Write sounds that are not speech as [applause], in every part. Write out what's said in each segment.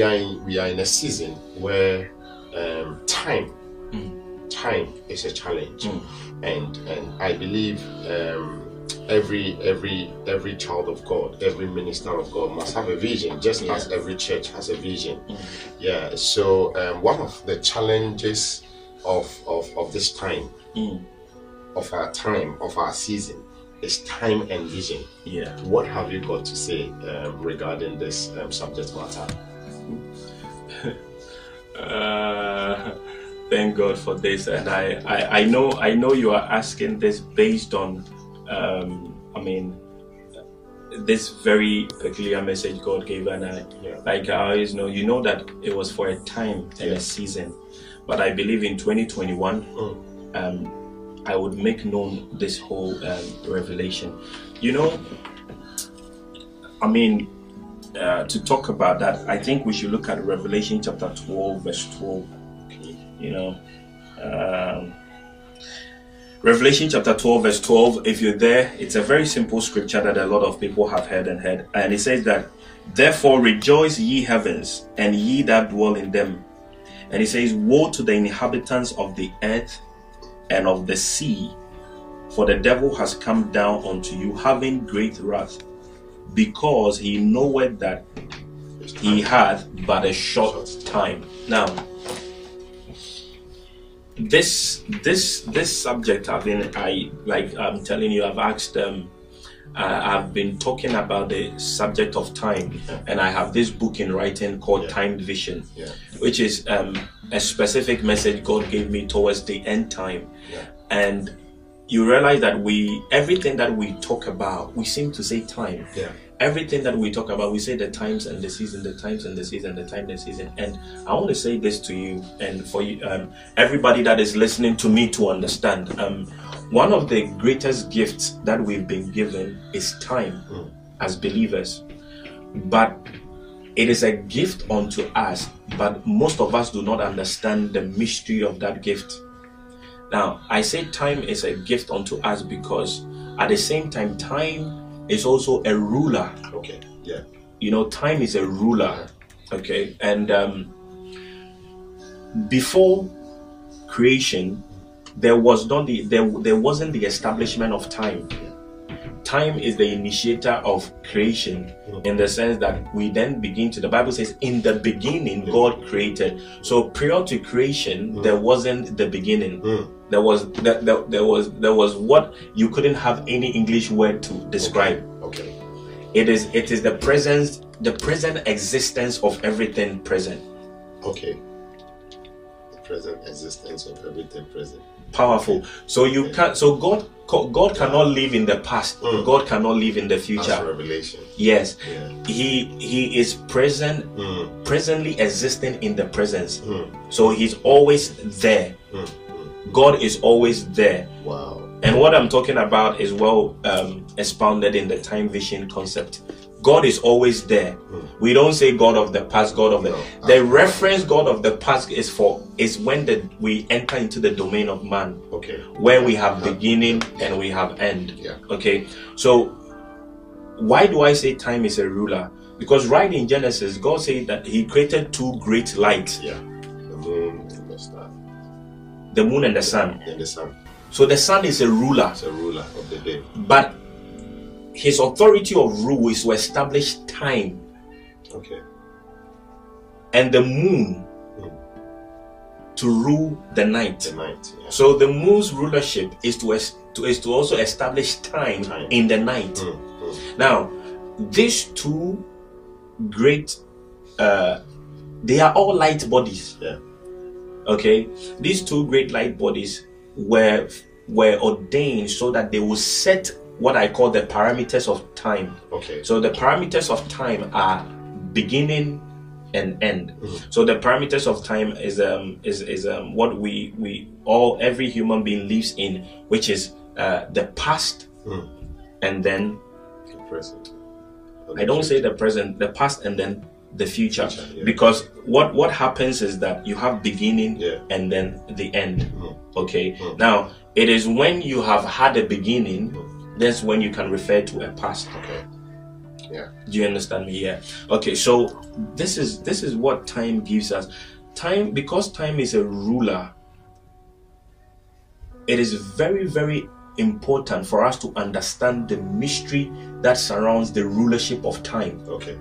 we are in, we are in a season where um, time time is a challenge, and and I believe. Um, every every every child of God, every minister of God must have a vision, just Yeah. as every church has a vision. Yeah. So um, one of the challenges of of, of this time, Mm. of our time, of our season, is time and vision. Yeah. What have you got to say um, regarding this um, subject matter? Uh, thank God for this, and I, I, I know I know you are asking this based on, um, I mean, this very peculiar message God gave, and I, Yeah. like I always know, you know that it was for a time and Yeah. a season, but I believe in 2021, Mm. um, I would make known this whole um, revelation. You know, I mean, uh, to talk about that, I think we should look at Revelation chapter 12, verse 12. You know, um, Revelation chapter 12, verse 12. If you're there, it's a very simple scripture that a lot of people have heard and heard. And it says that, Therefore rejoice, ye heavens, and ye that dwell in them. And it says, Woe to the inhabitants of the earth and of the sea, for the devil has come down unto you, having great wrath, because he knoweth that he hath but a short time. Now, this this this subject I've been I like I'm telling you I've asked um uh, I've been talking about the subject of time and I have this book in writing called Yeah. Time Vision Yeah. which is um, a specific message God gave me towards the end time and you realize that we everything that we talk about we seem to say time Yeah. everything that we talk about, we say the times and the season, the times and the season, the time and the season. And I want to say this to you and for you, um, everybody that is listening to me to understand. Um, one of the greatest gifts that we've been given is time Mm. as believers, but it is a gift unto us. But most of us do not understand the mystery of that gift. Now, I say time is a gift unto us because at the same time, time is also a ruler Okay. Yeah. you know time is a ruler okay and um, before creation there was not the there, there wasn't the establishment of time time is the initiator of creation mm. in the sense that we then begin to the bible says in the beginning mm. god created so prior to creation mm. there wasn't the beginning Mm. there was there, there, there was there was what you couldn't have any english word to describe Okay. it is it is the presence the present existence of everything present Okay. The present existence of everything present. Powerful so you can't so god god cannot live in the past Mm. god cannot live in the That's future revelation. yes Yeah. he he is present Mm. presently existing in the presence Mm. so he's always there Mm. Mm. god is always there Wow. and what i'm talking about is well um, expounded in the time vision concept god is always there hmm. we don't say god of the past god of the No. the ah. reference god of the past is for is when the we enter into the domain of man Okay. where we have ah. beginning and we have end Yeah. okay so why do i say time is a ruler because right in genesis god said that he created two great lights Yeah. The moon and the sun. the moon and the sun And the sun. so the sun is a ruler It's a ruler of the day. but his authority of rule is to establish time Okay. and the moon to rule the night The night. Yeah. so the moon's rulership is to, es- to is to also establish time, Time. in the night. Mm. now these two great uh they are all light bodies Yeah. okay these two great light bodies were were ordained so that they will set what i call the parameters of time Okay. so the parameters of time are beginning and end. Mhm. So the parameters of time is um is is um what we we all every human being lives in, which is uh, the past Mm. and then The present. I don't say the present, the past and then the future, Future, yeah. because what what happens is that you have beginning Yeah. and then the end. Mm. Okay. Mm. Now it is when you have had a beginning, Mm. That's when you can refer to a past. Okay. Yeah. Do you understand me? Yeah. Okay. So this is this is what time gives us. Time because time is a ruler. It is very very important for us to understand the mystery that surrounds the rulership of time. Okay.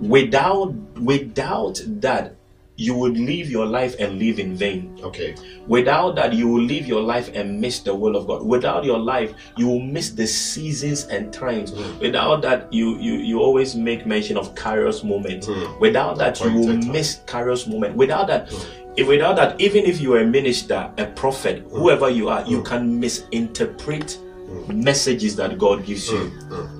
Without without that, you would live your life and live in vain. Okay. Without that, you will live your life and miss the will of God. Without your life, you will miss the seasons and times. Mm. Without that, you, you you always make mention of Kairos moment. Mm. Without that, you will miss Kairos moment. Without that, mm. if without that, even if you are a minister, a prophet, mm. whoever you are, you mm. can misinterpret mm. messages that God gives you.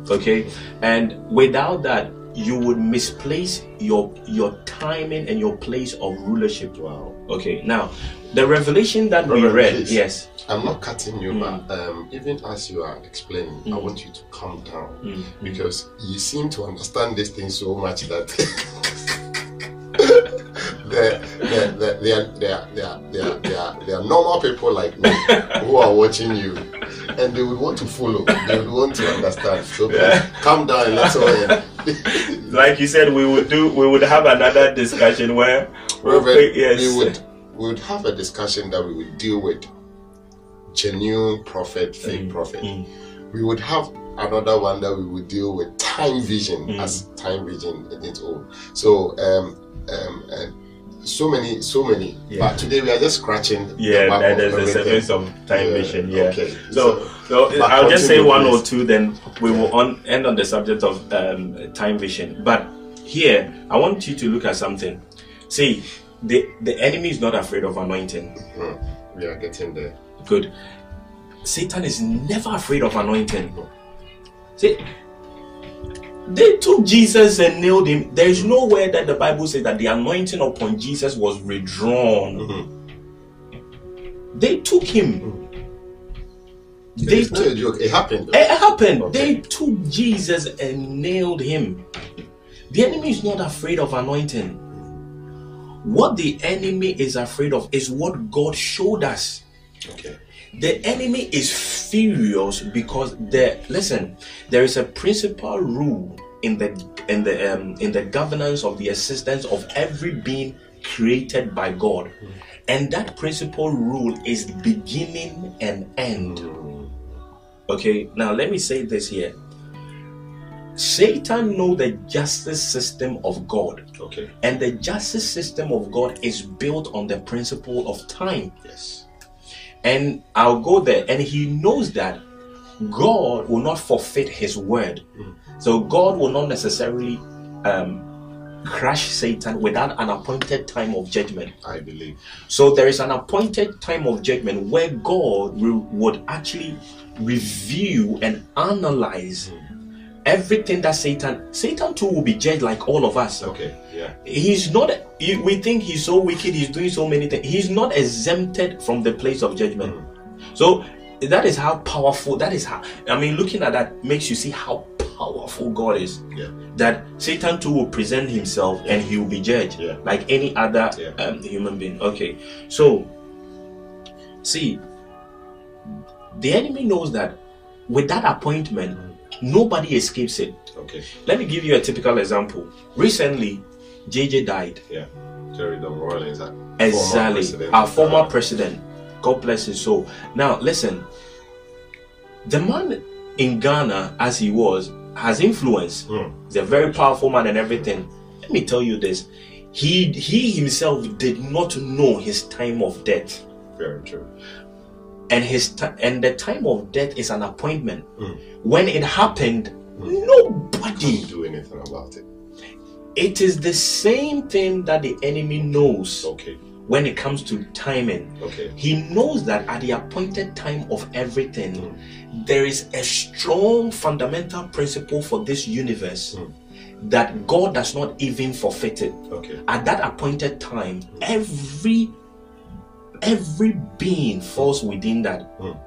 Okay, and without that, you would misplace your your timing and your place of rulership. Wow. Okay. Now, the revelation that we read. Please, yes. I'm not cutting you, mm. but um, even as you are explaining, mm. I want you to calm down mm. because you seem to understand this thing so much that. [laughs] There are normal people like me [laughs] who are watching you and they would want to follow, they would want to understand. So [laughs] yeah. calm down and let's all [laughs] like you said, we would do. We would have another discussion where Reverend, yes. we would we would have a discussion that we would deal with genuine prophet, fake mm. prophet. Mm. We would have another one that we would deal with time vision mm. as time vision in its own. So um, um, and so many, so many. Yeah. But today we are just scratching. Yeah, the there's a sequence of time yeah. vision. Yeah. Okay. So, so, so I'll just say one or two, then we will on, end on the subject of um, time vision. But here, I want you to look at something. See, the the enemy is not afraid of anointing. Mm-hmm. We are getting there. Good. Satan is never afraid of anointing. See, they took Jesus and nailed him. There is nowhere that the Bible says that the anointing upon Jesus was withdrawn. Mm-hmm. They took him. Mm-hmm. They it's a joke. It happened. It happened. Okay. They took Jesus and nailed him. The enemy is not afraid of anointing. What the enemy is afraid of is what God showed us. Okay. The enemy is furious because the listen, there is a principal rule in the in the um, in the governance of the existence of every being created by God. And that principal rule is beginning and end. Okay, now let me say this here. Satan know the justice system of God. Okay. And the justice system of God is built on the principle of time. Yes. And I'll go there. And he knows that God will not forfeit his word. Mm. So God will not necessarily um, crush Satan without an appointed time of judgment. I believe. So there is an appointed time of judgment where God will, would actually review and analyze mm everything that Satan, Satan too will be judged like all of us. Okay, yeah. He's not, we think he's so wicked, he's doing so many things. He's not exempted from the place of judgment. Mm. So that is how powerful, that is how, I mean, looking at that makes you see how powerful God is. Yeah. That Satan too will present himself and he will be judged yeah. like any other yeah. um, human being. Okay, so see, the enemy knows that with that appointment, Nobody escapes it. Okay. Let me give you a typical example. Recently, JJ died. Yeah. Jerry John Rawlings. Exactly. Former our former president. God bless his soul. Now, listen. The man in Ghana, as he was, has influence. Mm. He's a very powerful man and everything. Let me tell you this. He he himself did not know his time of death. Very true and his t- and the time of death is an appointment. Mm. When it happened, mm. nobody can do anything about it. It is the same thing that the enemy knows. Okay. When it comes to timing, okay. he knows that at the appointed time of everything, mm. there is a strong fundamental principle for this universe mm. that God does not even forfeit it. Okay. At that appointed time, every every being falls within that. Mm.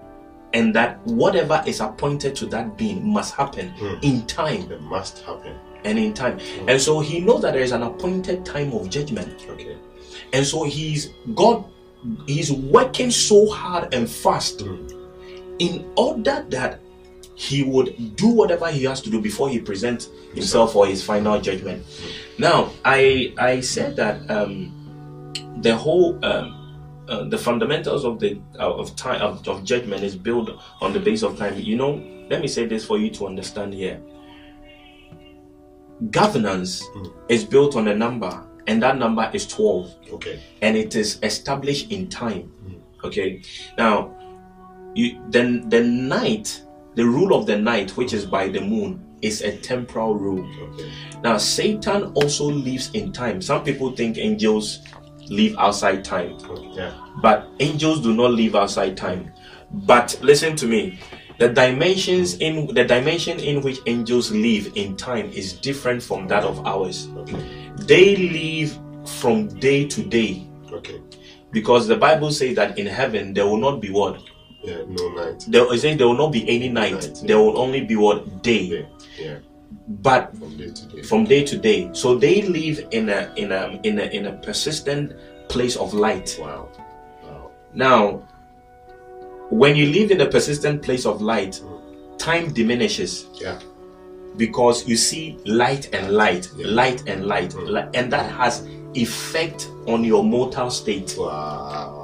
And that whatever is appointed to that being must happen mm. in time. It must happen. And in time. Mm. And so he knows that there is an appointed time of judgment. Okay. And so he's God he's working so hard and fast hmm. in order that he would do whatever he has to do before he presents himself for his final judgment. Now, I I said that um, the whole um, uh, the fundamentals of the uh, of time of, of judgment is built on the base of time. You know, let me say this for you to understand here. Governance mm. is built on a number, and that number is twelve. Okay, and it is established in time. Mm. Okay, now you then the night the rule of the night, which is by the moon, is a temporal rule. Okay. Now, Satan also lives in time. Some people think angels live outside time. Yeah. But angels do not live outside time. But listen to me. The dimensions in the dimension in which angels live in time is different from that of ours. Okay. They live from day to day. Okay. Because the Bible says that in heaven there will not be what? Yeah, no night. There is there will not be any night. night. There will only be what day. day. Yeah. But from day to day. From day to day. So they live in a in a in a in a persistent place of light. Wow. Wow. Now, when you live in a persistent place of light, time diminishes. Yeah. Because you see light and light, yeah. light and light, mm. and that has effect on your mortal state. Wow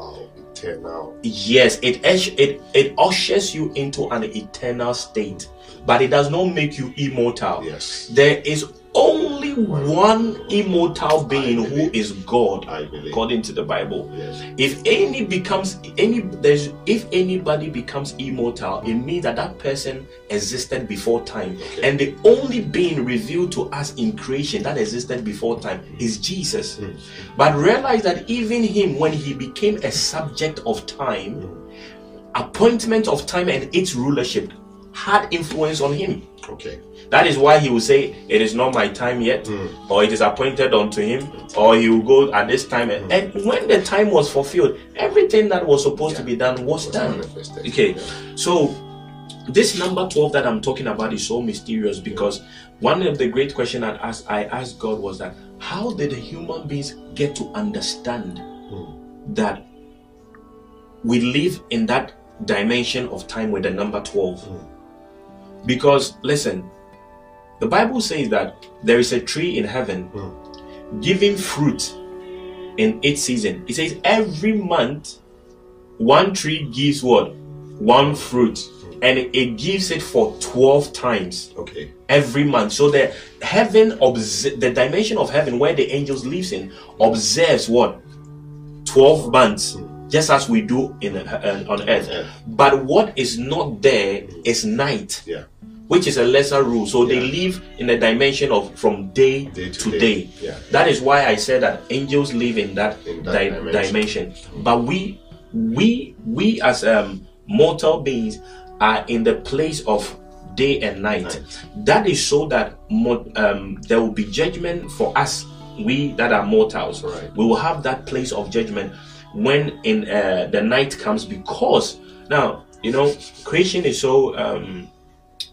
eternal. Yes, it it it ushers you into an eternal state, but it does not make you immortal. Yes, there is only one immortal being who is God, according to the Bible. Yes. If any becomes any, there's if anybody becomes immortal, it means that that person existed before time, okay. and the only being revealed to us in creation that existed before time is Jesus. Mm. But realize that even him, when he became a subject of time, mm. appointment of time and its rulership had influence on him. Okay. That is why he will say, It is not my time yet, mm. or it is appointed unto him, or he will go at this time. Mm. And when the time was fulfilled, everything that was supposed yeah. to be done was, was done. Okay, yeah. so this number 12 that I'm talking about is so mysterious because one of the great questions I asked, I asked God was that how did the human beings get to understand mm. that we live in that dimension of time with the number 12? Hmm. Because listen, the Bible says that there is a tree in heaven mm. giving fruit in its season. It says every month one tree gives what? One fruit. Mm. And it gives it for 12 times. Okay. Every month. So the heaven obs- the dimension of heaven where the angels lives in observes what? 12 months. Mm just as we do in uh, on earth. Yeah. But what is not there is night. Yeah which is a lesser rule. So yeah. they live in a dimension of from day, day to, to day. day. That is why I said that angels live in that, in that di- dimension. dimension. But we, we, we as um, mortal beings are in the place of day and night. night. That is so that um, there will be judgment for us, we that are mortals. Right. We will have that place of judgment when in uh, the night comes because now you know creation is so um,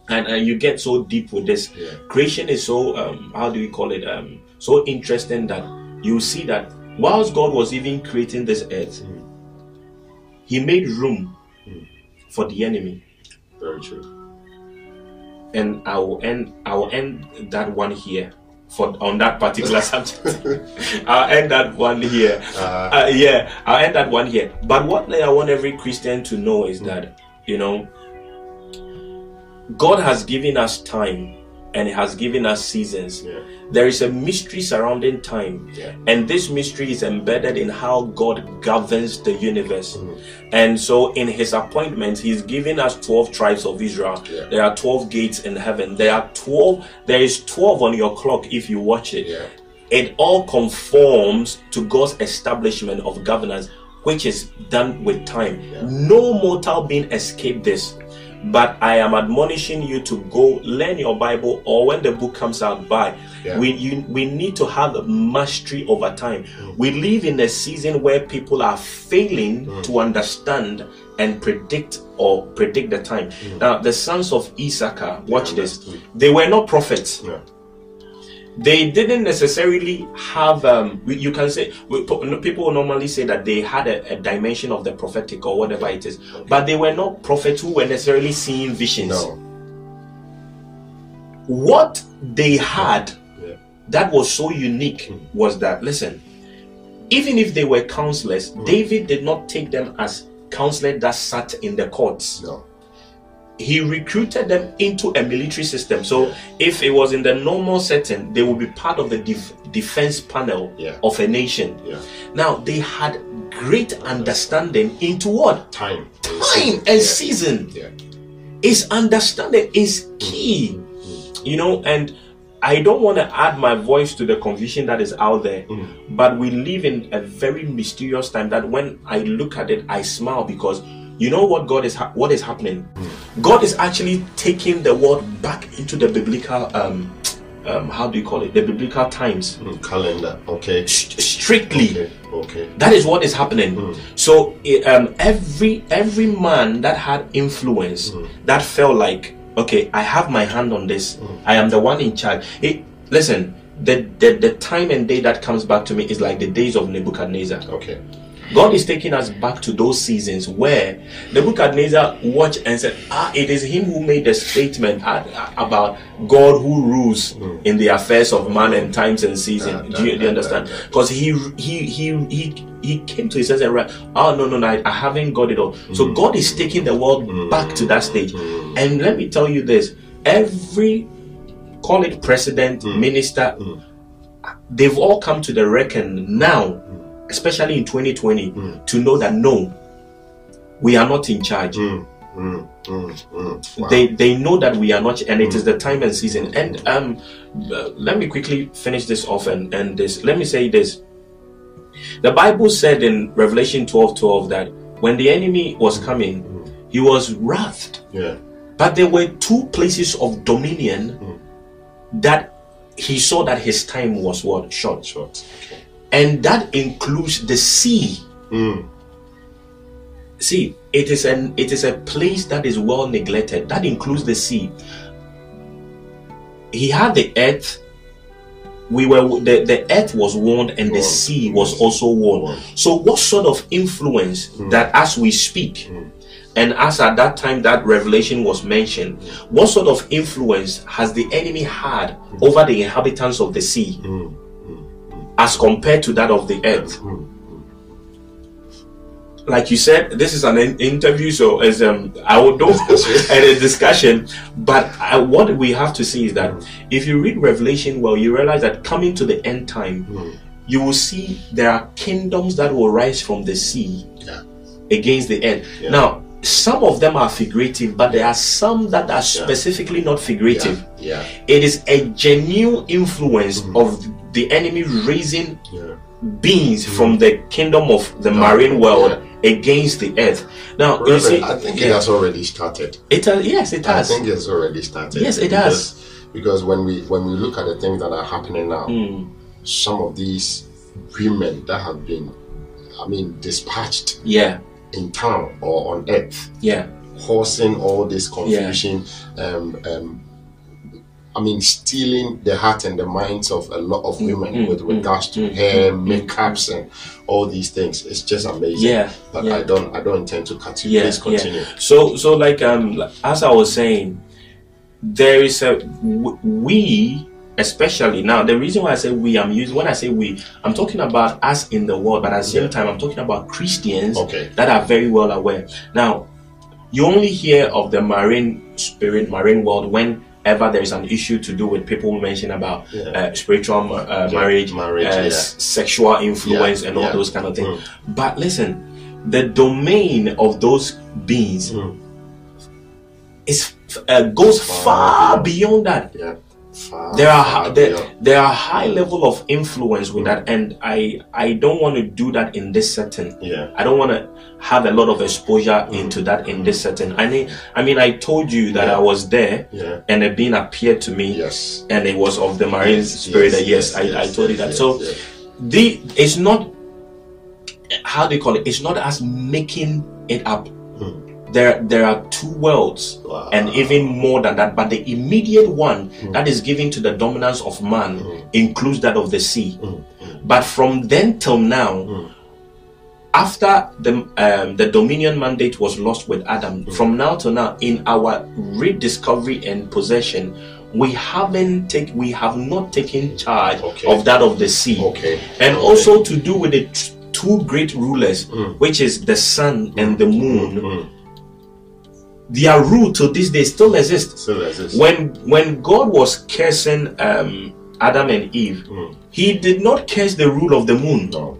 and uh, you get so deep with this yeah. creation is so um, how do you call it um, so interesting that you see that whilst god was even creating this earth mm. he made room mm. for the enemy very true and i will end i will end that one here for on that particular [laughs] subject. I'll end that one here. Uh, uh, yeah i'll end that one here. But what i want every christian to know is mm. that you know God has given us time and He has given us seasons. Yeah. There is a mystery surrounding time, yeah. and this mystery is embedded in how God governs the universe. Mm-hmm. And so, in His appointment, He's given us 12 tribes of Israel. Yeah. There are 12 gates in heaven. There are 12, there is 12 on your clock if you watch it. It all conforms to God's establishment of governance, which is done with time. No mortal being escaped this. But I am admonishing you to go learn your Bible, or when the book comes out, buy. Yeah. We you, we need to have mastery over time. Mm. We live in a season where people are failing mm. to understand and predict or predict the time. Mm. Now, the sons of Issachar, watch yeah, this. They were not prophets. Yeah they didn't necessarily have um, you can say people normally say that they had a, a, dimension of the prophetic or whatever it is but they were not prophets who were necessarily seeing visions no what they had yeah. that was so unique mm. was that listen, even if they were counselors, mm. David did not take them as counselors that sat in the courts. No he recruited them into a military system. So if it was in the normal setting, they would be part of the def- defense panel yeah. of a nation. Yeah. Now they had great understanding into what time, time and season. Yeah. Is understanding is key, mm-hmm. you know, and. I don't want to add my voice to the confusion that is out there, mm. but we live in a very mysterious time that when I look at it, I smile because you know what God is ha- what is happening. God is actually taking the world back into the biblical um, um, how do you call it? The biblical times mm, calendar. Okay. S- strictly. Okay. okay. That is what is happening. Mm. So um, every every man that had influence mm. that felt like okay, I have my hand on this. Mm. I am the one in charge. It, listen, the, the the time and day that comes back to me is like the days of Nebuchadnezzar. Okay. God is taking us back to those seasons where Nebuchadnezzar watched and said, Ah, it is him who made the statement about God who rules mm. in the affairs of man and times and seasons. do, you, do you understand? Because he he he he he came to his senses and right, oh no no no, I, haven't got it all. Mm. So God is taking the world mm. back to that stage. And let me tell you this: every call it president, minister, they've all come to the reckon now especially in 2020, mm. to know that no, we are not in charge. Mm, mm, mm, wow. They they know that we are not, and it is the time and season. And um, uh, let me quickly finish this off and and this. Let me say this. The Bible said in Revelation 12 12 that when the enemy was coming, he was wrathed. Yeah. But there were two places of dominion that he saw that his time was what short. Short. Okay and that includes the sea. Mm. See, it is an it is a place that is well neglected. That includes the sea. He had the earth. We were the, the earth was warned and the sea was also warned. So, what sort of influence mm. that as we speak, mm. and as at that time that revelation was mentioned, what sort of influence has the enemy had mm. over the inhabitants of the sea? Mm as compared to that of the earth. Hmm, hmm. Like you said, this is an interview, so as um, I would do [laughs] and a discussion. But I, what we have to see is that hmm. if you read Revelation well, you realize that coming to the end time, you will see there are kingdoms that will rise from the sea yeah. against the earth. Yeah. Now, some of them are figurative, but there are some that are specifically not figurative. Yeah. It is a genuine influence mm-hmm. of the enemy raising beings mm-hmm. from the kingdom of the marine world against the earth. Now, Reverend, see, I think it has already started. It has, yes, it has. I think it's already started. Yes, it because, has. Because when we when we look at the things that are happening now, mm. some of these women that have been, I mean, dispatched, yeah, in town or on earth, yeah, causing all this confusion, yeah. um, um, I mean, stealing the heart and the minds of a lot of women mm, with regards to mm, hair, mm, makeups, and all these things. It's just amazing. Yeah. But yeah. I don't, I don't intend to cut you. Yeah, Please continue. Yeah. So, so like um, as I was saying, there is a we especially now the reason why i say we i'm using when i say we i'm talking about us in the world but at the same time i'm talking about christians okay. that are very well aware now you only hear of the marine spirit marine world when ever there is an issue to do with people mention about yeah. uh, spiritual uh, marriage, marriage uh, yeah. sexual influence, yeah. and all those kind of things. Mm. But listen, the domain of those beings mm. is uh, goes far, far beyond that. There are there, there are high level of influence with mm. that, and I I don't want to do that in this setting. Yeah, I don't want to have a lot of exposure into that in this setting. I mean, I mean, I told you that yeah. I was there, yeah. and a being appeared to me, yes, and it was of the marine yes, spirit. Yes, yes, yes, I, I told you that. so the it's not how do you call it? It's not us making it up. Hmm. There, there are two worlds, Wow. and even more than that. But the immediate one Hmm. that is given to the dominance of man includes that of the sea. Hmm. But from then till now, Hmm. after the um, the dominion mandate was lost with Adam, from now to now, in our rediscovery and possession, we haven't take we have not taken charge Okay. of that of the sea. Okay. And Okay. also to do with the t- two great rulers, Mm. which is the sun and the moon. Mm. Their rule to this day still exists. Still exists. When when God was cursing um, Adam and Eve, Mm. He did not curse the rule of the moon. No.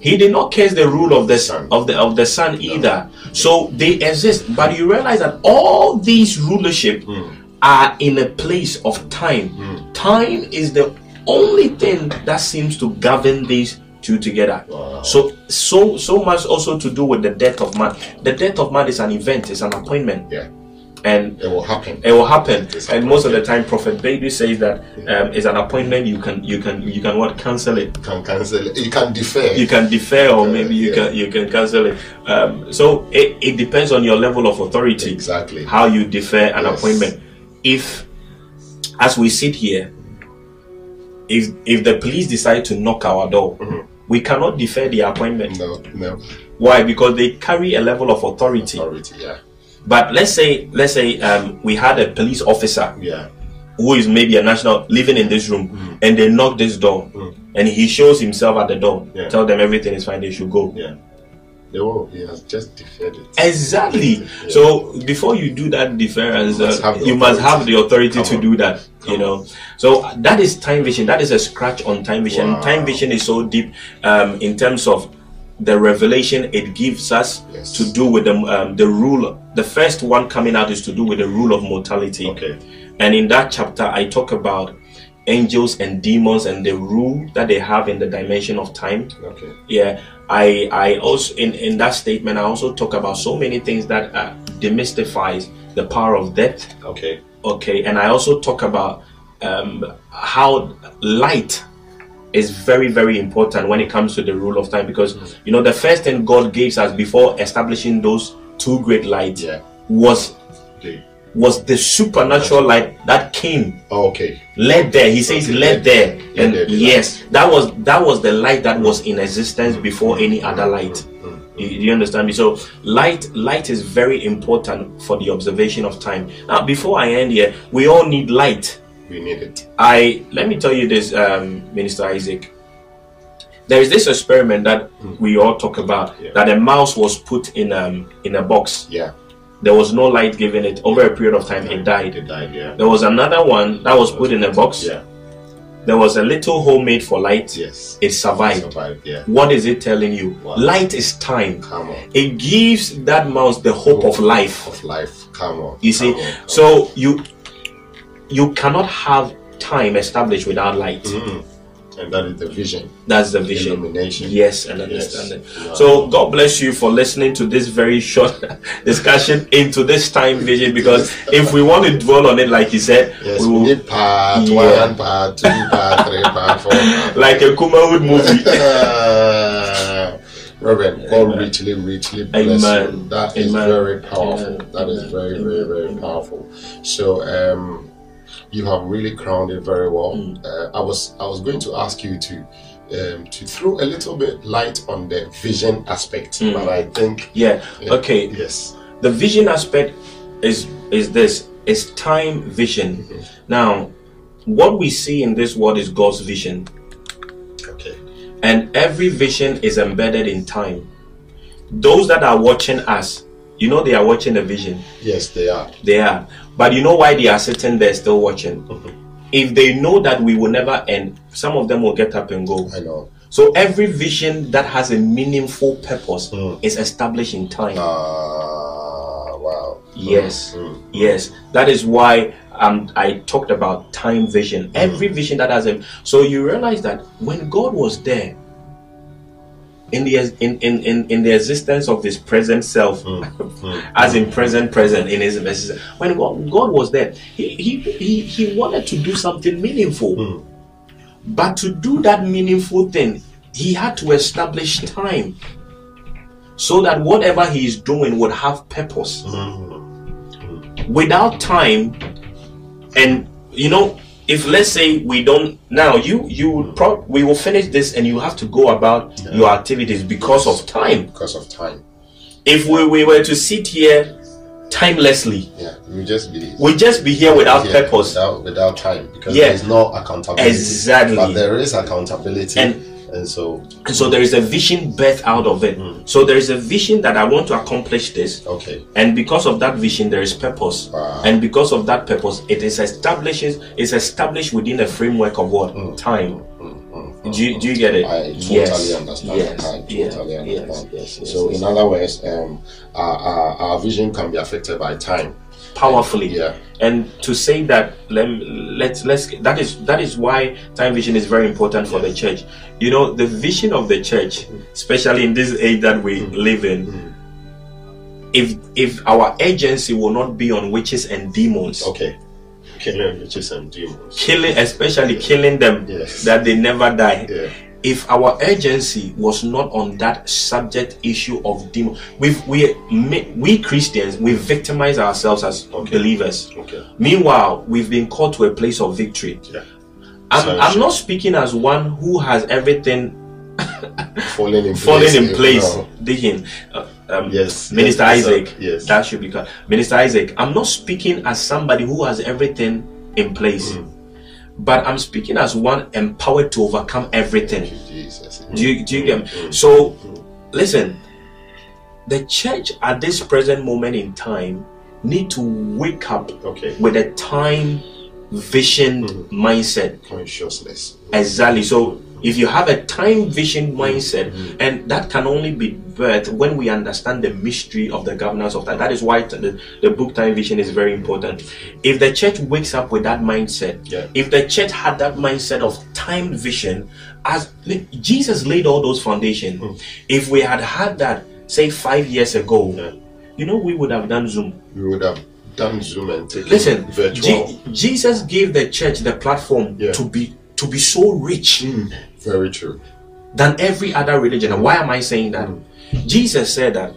He did not curse the rule of the Sun. of the of the sun either. So they exist, but you realize that all these rulership Mm. are in a place of time. Time is the only thing that seems to govern these two together. Wow. So so so much also to do with the death of man. The death of man is an event, it's an appointment, Yeah. and It will happen. it will happen. It's And most of the time, Prophet Baby says that um, it's an appointment. You can you can you can what cancel it. can cancel it. You can defer. You can defer, or Uh, maybe you yeah. can you can cancel it. Um, so it, it depends on your level of authority Exactly. how you defer an Yes. appointment. If, as we sit here, if if the police decide to knock our door, Mhm. We cannot defer the appointment. No, no. Why? Because they carry a level of authority. Authority. Yeah. But let's say let's say um, we had a police officer Yeah. who is maybe a national living in this room, Mm. and they knock this door, Mm. and he shows himself at the door. Yeah. Tell them everything is fine. They should go. Yeah. They will. He has just deferred it. Exactly. Yeah. So before you do that deference, You must uh, have the you must have authority. the authority Come to on. do that. You Come know. So that is time vision. That is a scratch on time vision. Wow. Time vision is so deep um, in terms of the revelation it gives us Yes. to do with the um, the rule. The first one coming out is to do with the rule of mortality. Okay. And in that chapter, I talk about angels and demons and the rule that they have in the dimension of time Okay. yeah i i also in in that statement i also talk about so many things that uh, demystifies the power of death Okay. okay and i also talk about um how light is very very important when it comes to the rule of time because you know the first thing god gives us before establishing those two great lights Yeah. was Okay. Was the supernatural light that came. Oh, okay. let there. He says Okay, let let- there and there be yes that was that was the light that was in existence before any other light. Mm. you, you understand me? So light light is very important for the observation of time. Now before i end here we all need light. We need it. i let me tell you this um minister isaac. There is this experiment that we all talk about Yeah. that a mouse was put in um in a box. Yeah. There was no light given it over a period of time it died It died. Yeah. there was another one that was put in a box Yeah. there was a little hole made for light. Yes. It survived. Survived. Yeah. What is it telling you? Wow. Light is time. Come on. It gives that mouse the hope of life. Of life. Come on. You see, on, so you you cannot have time established without light. on. And that is the vision. That's the vision. Illumination. Yes, and Yes. understanding. Wow. So God bless you for listening to this very short [laughs] discussion into this time vision. Because if we want to dwell on it, like you said, Yes, we we will, need part Yeah. one, part two, part three, part four. Part [laughs] like a Kumawood movie. [laughs] Uh, Reverend, God richly, richly bless Amen. you. That is Amen. very powerful. Amen. That is very, very, very powerful. So, um, you have really crowned it very well. Mm. Uh, I was, I was going to ask you to, um, to throw a little bit light on the vision aspect, Mm. but I think, Yeah. uh, Okay. yes, the vision aspect is is this is time vision Mhm. now what we see in this world is god's vision okay, and every vision is embedded in time those that are watching us you know they are watching the vision yes, they are. they are but you know why they are sitting there still watching if they know that we will never end some of them will get up and go I know. so every vision that has a meaningful purpose Mm. is established in time Ah, wow. Yes. Mm, mm. Yes, that is why um, I talked about time vision. Every vision that has a so you realize that when God was there in the in in in, in the existence of His present self, Mm, [laughs] as in present present in His existence, when God, God was there, he, he he he wanted to do something meaningful, Mm. but to do that meaningful thing, He had to establish time. So that whatever he is doing would have purpose Mm. without time and you know if let's say we don't now you you would mm. pro- we will finish this and you have to go about Yeah. your activities because of time Because of time. if we, we were to sit here timelessly. Yeah, we just be we just be here without here purpose, without, without time, because Yeah. there's no accountability. exactly. But there is accountability, And- and, so and so there is a vision birth out of it. Mm. So there is a vision that I want to accomplish this, okay, and because of that vision, there is purpose. Wow. And because of that purpose, it is establishes is established within a framework of what time. Do you, do you get it? Mm. I totally yes. understand. Yes. I Yeah. totally Yes. understand. Yes. Yes. So, yes. in other words, um, our, our, our vision can be affected by time. Powerfully. Yeah. And to say that let let's let's that is that is why time vision is very important for the church. You know, the vision of the church, mm. especially in this age that we mm. live in, mm. if if our agency will not be on witches and demons, Okay. Killing witches and demons. killing especially killing them Yes. that they never die. Yeah. If our urgency was not on that subject issue of demon, we we we Christians we victimize ourselves as Okay. believers. Okay. Meanwhile, we've been called to a place of victory. Yeah. I'm, So- I'm not speaking as one who has everything Falling in falling place. in place. Digging. Uh, um, Yes. Minister yes, Isaac. Yes. That should be called. Minister Isaac. I'm not speaking as somebody who has everything in place, Mm. But I'm speaking as one empowered to overcome everything. Jesus. Do you, do you get me? So, listen, the church at this present moment in time need to wake up Okay. with a time vision Mm. mindset. Consciousness. Exactly. So if you have a time vision mindset, Mm. and that can only be birthed when we understand the mystery of the governance of that. That is why the, the book time vision is very important. If the church wakes up with that mindset, Yeah. if the church had that mindset of time vision, as Jesus laid all those foundations, Mm. if we had had that, say five years ago, Yeah. you know, we would have done Zoom. We would have done Zoom and taken Listen, virtual. Je- Jesus gave the church the platform Yeah. to be to be so rich Mm, very true. than every other religion. And why am I saying that? Jesus said that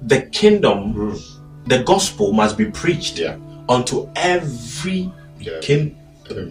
the kingdom, Mm. the gospel must be preached Yeah. unto every Yeah. kin-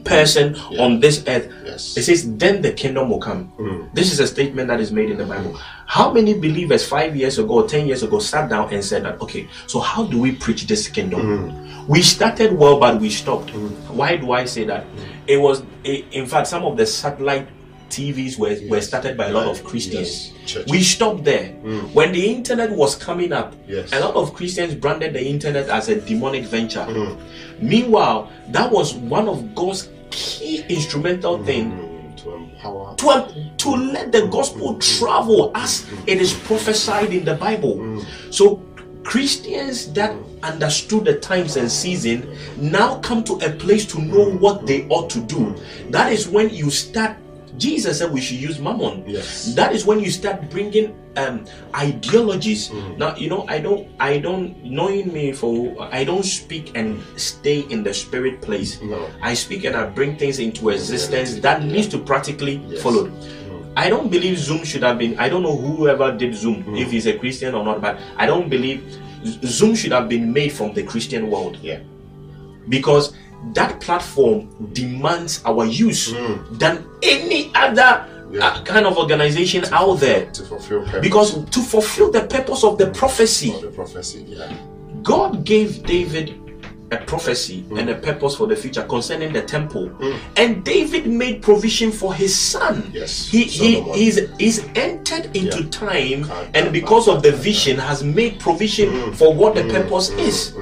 person Yeah. on this earth. Yes. It says, then the kingdom will come. Mm. This is a statement that is made in the Bible. How many believers five years ago or ten years ago sat down and said that, okay, so how do we preach this kingdom? Mm. We started well, but we stopped. Why do I say that? It was, i- in fact, some of the satellite TVs were, were started by a lot of Christians. Churches. We stopped there. Mm. When the internet was coming up, Yes. a lot of Christians branded the internet as a demonic venture. Mm. Meanwhile, that was one of God's key instrumental mm. thing Mm, to empower. to, to mm. let the gospel mm. travel as it is prophesied in the Bible. So Christians that understood the times and season now come to a place to know what they ought to do. That is when you start. Jesus said we should use mammon. Yes. That is when you start bringing um, ideologies. Mm. Now you know I don't I don't knowing me for I don't speak and stay in the spirit place. No. I speak and I bring things into existence that needs to practically Yes. follow. I don't believe Zoom should have been. I don't know whoever did Zoom, Mm. if he's a Christian or not, but I don't believe Zoom should have been made from the Christian world Yeah. because that platform demands our use Mm. than any other Yeah. uh, kind of organization out there. To fulfill purpose. Because to fulfill the purpose of the prophecy, the prophecy. Yeah. God gave David a prophecy Mm. and a purpose for the future concerning the temple. And David made provision for his son. Yes, He, he he's entered into Yeah. time and because of the vision has made provision for what the purpose is.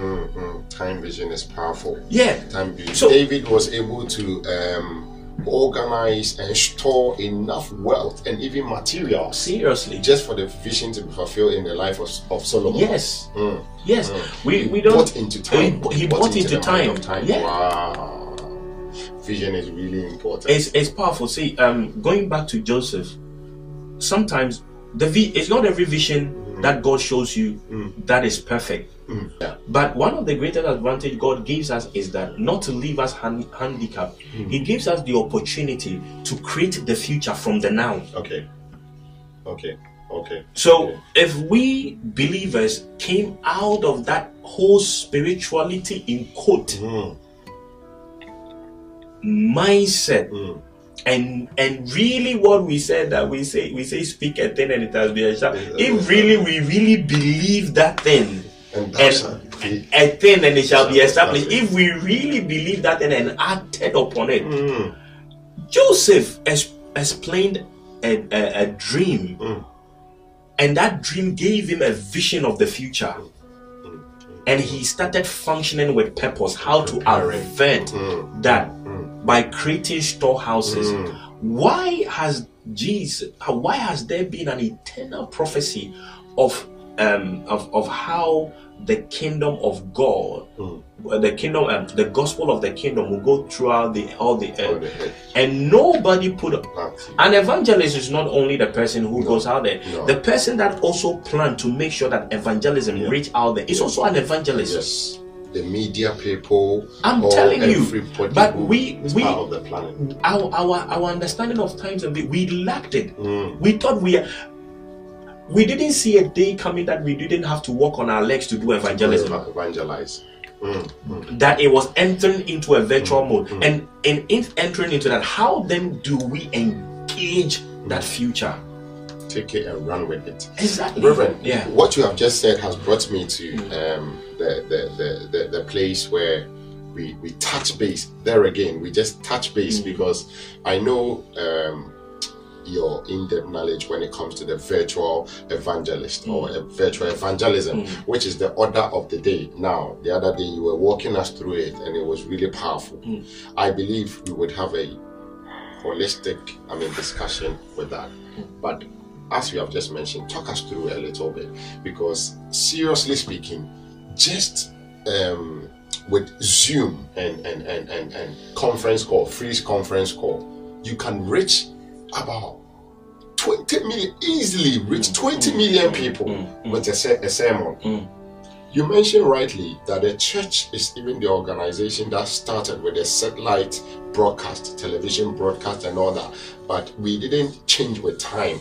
Mm, mm. Time vision is powerful. Yeah. Time vision. So- David was able to um, organize and store enough wealth and even material. Seriously. just for the vision to be fulfilled in the life of, of Solomon. Yes. Mm. Yes. We we don't bought into time. He, he bought into, the time. time. Yeah. Wow. Vision is really important. It's it's powerful. See, um, going back to Joseph, sometimes the vi- it's not every vision that God shows you that is perfect. Mm. Yeah. But one of the greatest advantage God gives us is that not to leave us hand, handicapped. He gives us the opportunity to create the future from the now. Okay. Okay. Okay. So Okay. if we believers came out of that whole spirituality in quote Mm, mindset mm. and and really what we said that we say we say speak a thing and it has been established. If really we really believe that thing And and a thing and it shall be established. If we really believe that and acted upon it, mm. Joseph es- explained a, a, a dream, mm. and that dream gave him a vision of the future. Mm. And he started functioning with purpose, how to avert mm. that mm. by creating storehouses. Mm. Why has Jesus, why has there been an eternal prophecy of um, of, of how the kingdom of God, mm. the kingdom, um, the gospel of the kingdom will go throughout the all the earth, and nobody put up. an evangelist is not only the person who no. goes out there, no. the person that also plan to make sure that evangelism yeah. reach out there is yeah. also an evangelist. Yes the media people. I'm telling you, but we we our, our our understanding of times and we lacked it. Mm. We thought we we didn't see a day coming that we didn't have to walk on our legs to do evangelism. Evangelize. Mm, mm. That it was entering into a virtual mm, mode, mm. and in, in entering into that, how then do we engage that future? Take it and run with it. Exactly, Reverend. Yeah. What you have just said has brought me to mm. um, the, the, the, the the place where we we touch base. There again, we just touch base mm. because I know. Um, your in-depth knowledge when it comes to the virtual evangelist mm. or a virtual evangelism, mm. which is the order of the day. Now, the other day you were walking us through it, and it was really powerful. Mm. I believe we would have a holistic, I mean, discussion with that. Mm. But as we have just mentioned, talk us through a little bit because, seriously speaking, just um, with Zoom and, and, and, and, and conference call, free conference call, you can reach about 20 million, easily reach mm, 20 mm, million mm, people with a, a sermon. You mentioned rightly that the church is even the organization that started with a satellite broadcast, television broadcast, and all that, but we didn't change with time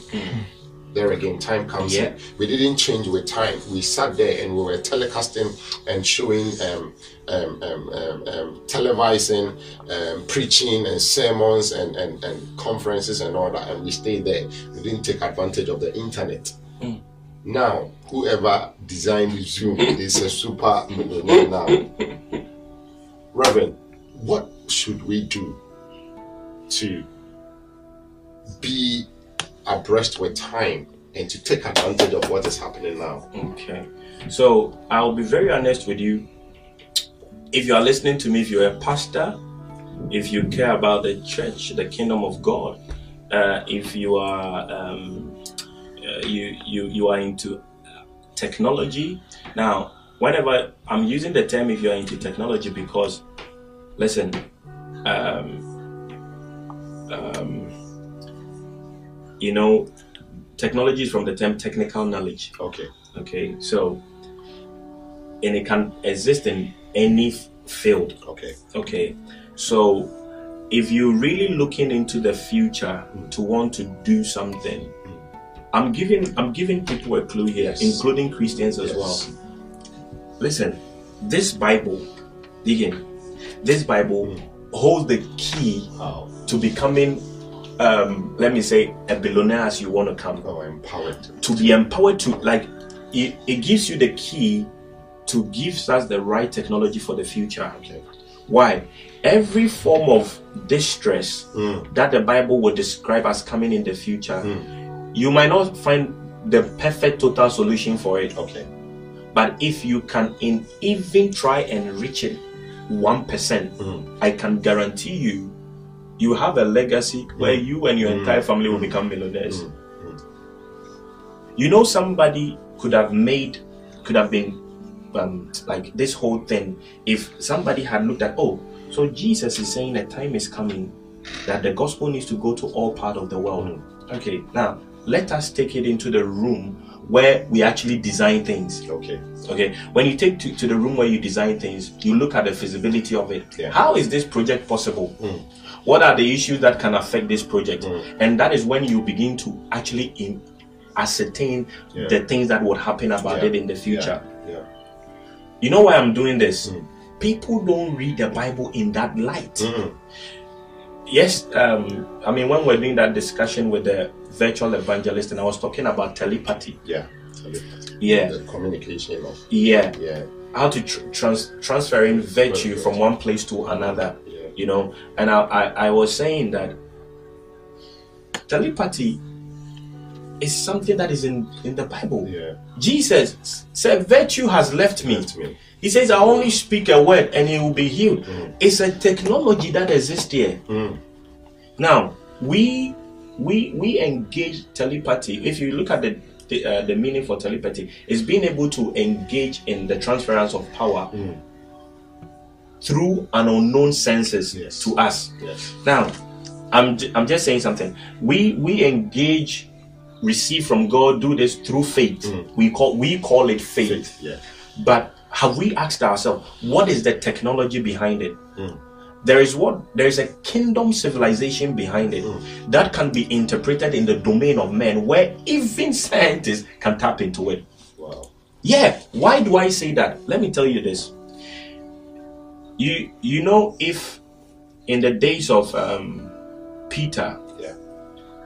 there again, time comes yeah. in. We didn't change with time. We sat there and we were telecasting and showing, um, um, um, um, um televising, um, preaching and sermons and, and, and conferences and all that. And we stayed there. We didn't take advantage of the internet. Mm. Now, whoever designed Zoom is a super millionaire now. Reverend, what should we do to be abreast with time and to take advantage of what is happening now. Okay. So I'll be very honest with you. If you are listening to me, if you're a pastor, if you care about the church, the kingdom of God, uh, if you are um, uh, you you you are into technology. Now, whenever I'm using the term, if you are into technology, because listen, um, um, you know, technology is from the term technical knowledge. Okay. Okay. So, and it can exist in any field. Okay. Okay. So, if you're really looking into the future mm. to want to do something, mm. I'm giving I'm giving people a clue here, yes. including Christians as yes. well. Listen, this Bible, digging, this Bible mm. holds the key wow. to becoming um, let me say, a billionaire as you want to come. Oh, empowered. To be empowered to, like, it, it gives you the key to give us the right technology for the future. Okay. Why? Every form of distress mm. that the Bible would describe as coming in the future, mm. you might not find the perfect total solution for it. Okay. But if you can in even try and reach it one mm. I can guarantee you you have a legacy where mm. you and your mm. entire family will become millionaires. Mm. You know, somebody could have made, could have been um, like this whole thing if somebody had looked at, oh, so Jesus is saying a time is coming that the gospel needs to go to all part of the world. Okay, now let us take it into the room where we actually design things. Okay. Okay. When you take to, to the room where you design things, you look at the feasibility of it. Yeah. How is this project possible? Mm what are the issues that can affect this project mm. and that is when you begin to actually in, ascertain yeah. the things that would happen about yeah. it in the future yeah. you know why i'm doing this mm. people don't read the bible in that light mm. yes um, i mean when we're doing that discussion with the virtual evangelist and i was talking about telepathy yeah telepathy yeah the communication of yeah yeah how to tr- trans- transferring virtue from one place to another. You know, and I, I I was saying that telepathy is something that is in in the Bible. Yeah. Jesus said, "Virtue has left me." Left me. He says, "I only speak a word, and he will be healed." Mm. It's a technology that exists here. Mm. Now we we we engage telepathy. If you look at the the, uh, the meaning for telepathy, is being able to engage in the transference of power. Mm. Through an unknown senses yes. to us. Yes. Now, I'm, I'm just saying something. We we engage receive from God, do this through faith. Mm. We call we call it faith. faith yeah. But have we asked ourselves what is the technology behind it? Mm. There is what there is a kingdom civilization behind it mm. that can be interpreted in the domain of men, where even scientists can tap into it. Wow. Yeah. Why do I say that? Let me tell you this. You you know if in the days of um, Peter, yeah.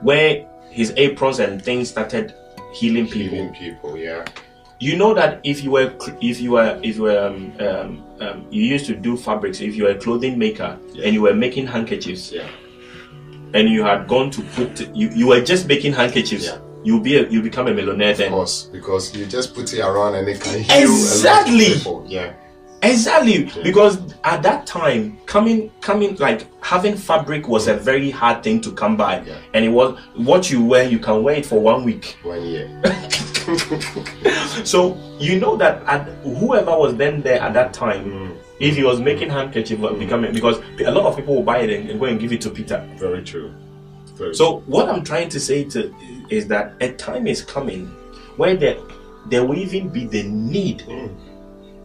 where his aprons and things started healing people. Healing people, yeah. You know that if you were if you were if you were um, um, um, you used to do fabrics, if you were a clothing maker yeah. and you were making handkerchiefs, yeah. and you had gone to put you, you were just making handkerchiefs. Yeah. You'll be a, you become a millionaire then. Of course, because you just put it around and it can heal exactly. Yeah. Exactly, because at that time, coming, coming, like having fabric was a very hard thing to come by, yeah. and it was what you wear. You can wear it for one week, one year. [laughs] so you know that at, whoever was then there at that time, mm. if he was making handkerchief, mm. becoming because a lot of people will buy it and, and, go and give it to Peter. Very true. Very so true. what I'm trying to say to is that a time is coming where there there will even be the need. Mm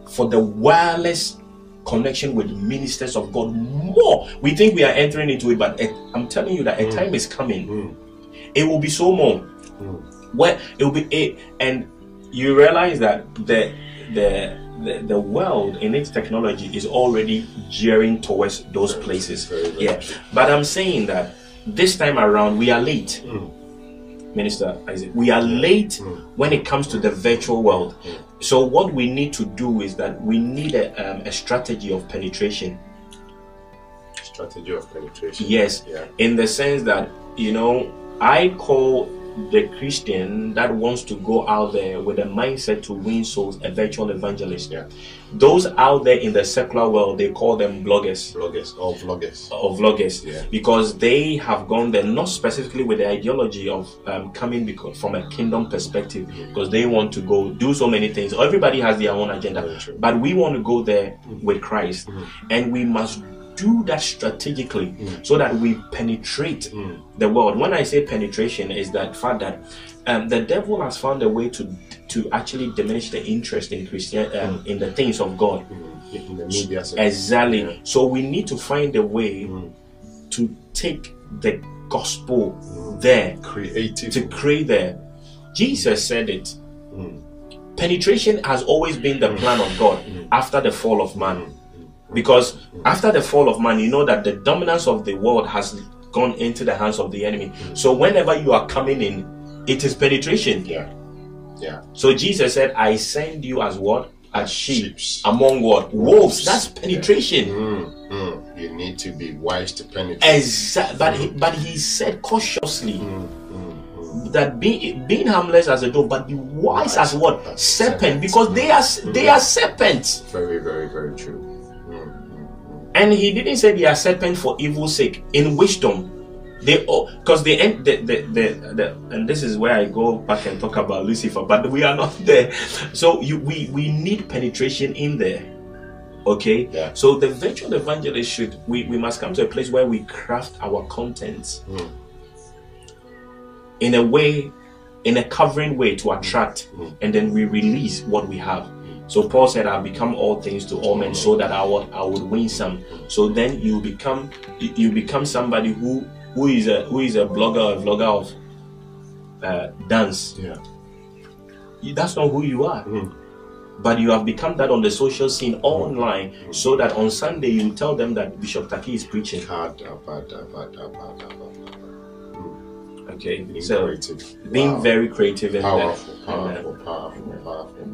for the wireless connection with ministers of God more. We think we are entering into it, but I'm telling you that a mm. time is coming. Mm. It will be so more. Mm. Where it will be it, and you realize that the the the, the world in its technology is already gearing towards those places. Very, very yeah, but I'm saying that this time around we are late. Mm. Minister Isaac, we are late mm. when it comes to the virtual world. Mm. So what we need to do is that we need a, um, a strategy of penetration. Strategy of penetration. Yes, yeah. in the sense that you know, I call the Christian that wants to go out there with a mindset to win souls a virtual evangelist. Yeah. Those out there in the secular world, they call them bloggers. Bloggers or vloggers. Or vloggers. Yeah. Because they have gone there not specifically with the ideology of um, coming because, from a kingdom perspective, because they want to go do so many things. Everybody has their own agenda. But we want to go there mm-hmm. with Christ. Mm-hmm. And we must do that strategically mm. so that we penetrate mm. the world. When I say penetration, is that fact that um, the devil has found a way to to actually diminish the interest in Christian um, mm. in the things of God. Mm. In the media, exactly. Yeah. So we need to find a way mm. to take the gospel mm. there, creative to create there. Jesus said it. Penetration has always been the plan of God after the fall of man. Because after the fall of man, you know that the dominance of the world has gone into the hands of the enemy. So whenever you are coming in, it is penetration. Yeah. Yeah. So Jesus said, I send you as what? As sheep Sheeps. among what? Wolves. That's penetration. Yeah. Mm, mm. You need to be wise to penetrate. Exactly. But he, but he said cautiously mm, mm, that being being harmless as a dove, but be wise, as what? Serpent, serpent. because they are they are serpents. very, very, very true. And he didn't say they are serpent for evil sake. In wisdom, they all because they end the, the, the, the and this is where I go back and talk about Lucifer, but we are not [laughs] there. So you we we need penetration in there. Okay. Yeah. So the virtual evangelist should we, we must come to a place where we craft our contents Mm. in a way, in a covering way to attract, Mm. and then we release what we have. So Paul said, "I've become all things to all men, so that I would I would win some." So then you become you become somebody who who is a who is a blogger a vlogger of uh, dance. Yeah. You- That's not who you are. Mm. But you have become that on the social scene online, so that on Sunday you tell them that Bishop Taki is preaching. Bada. Okay, Being so creative. being Wow. very creative and powerful, there. powerful, powerful, powerful.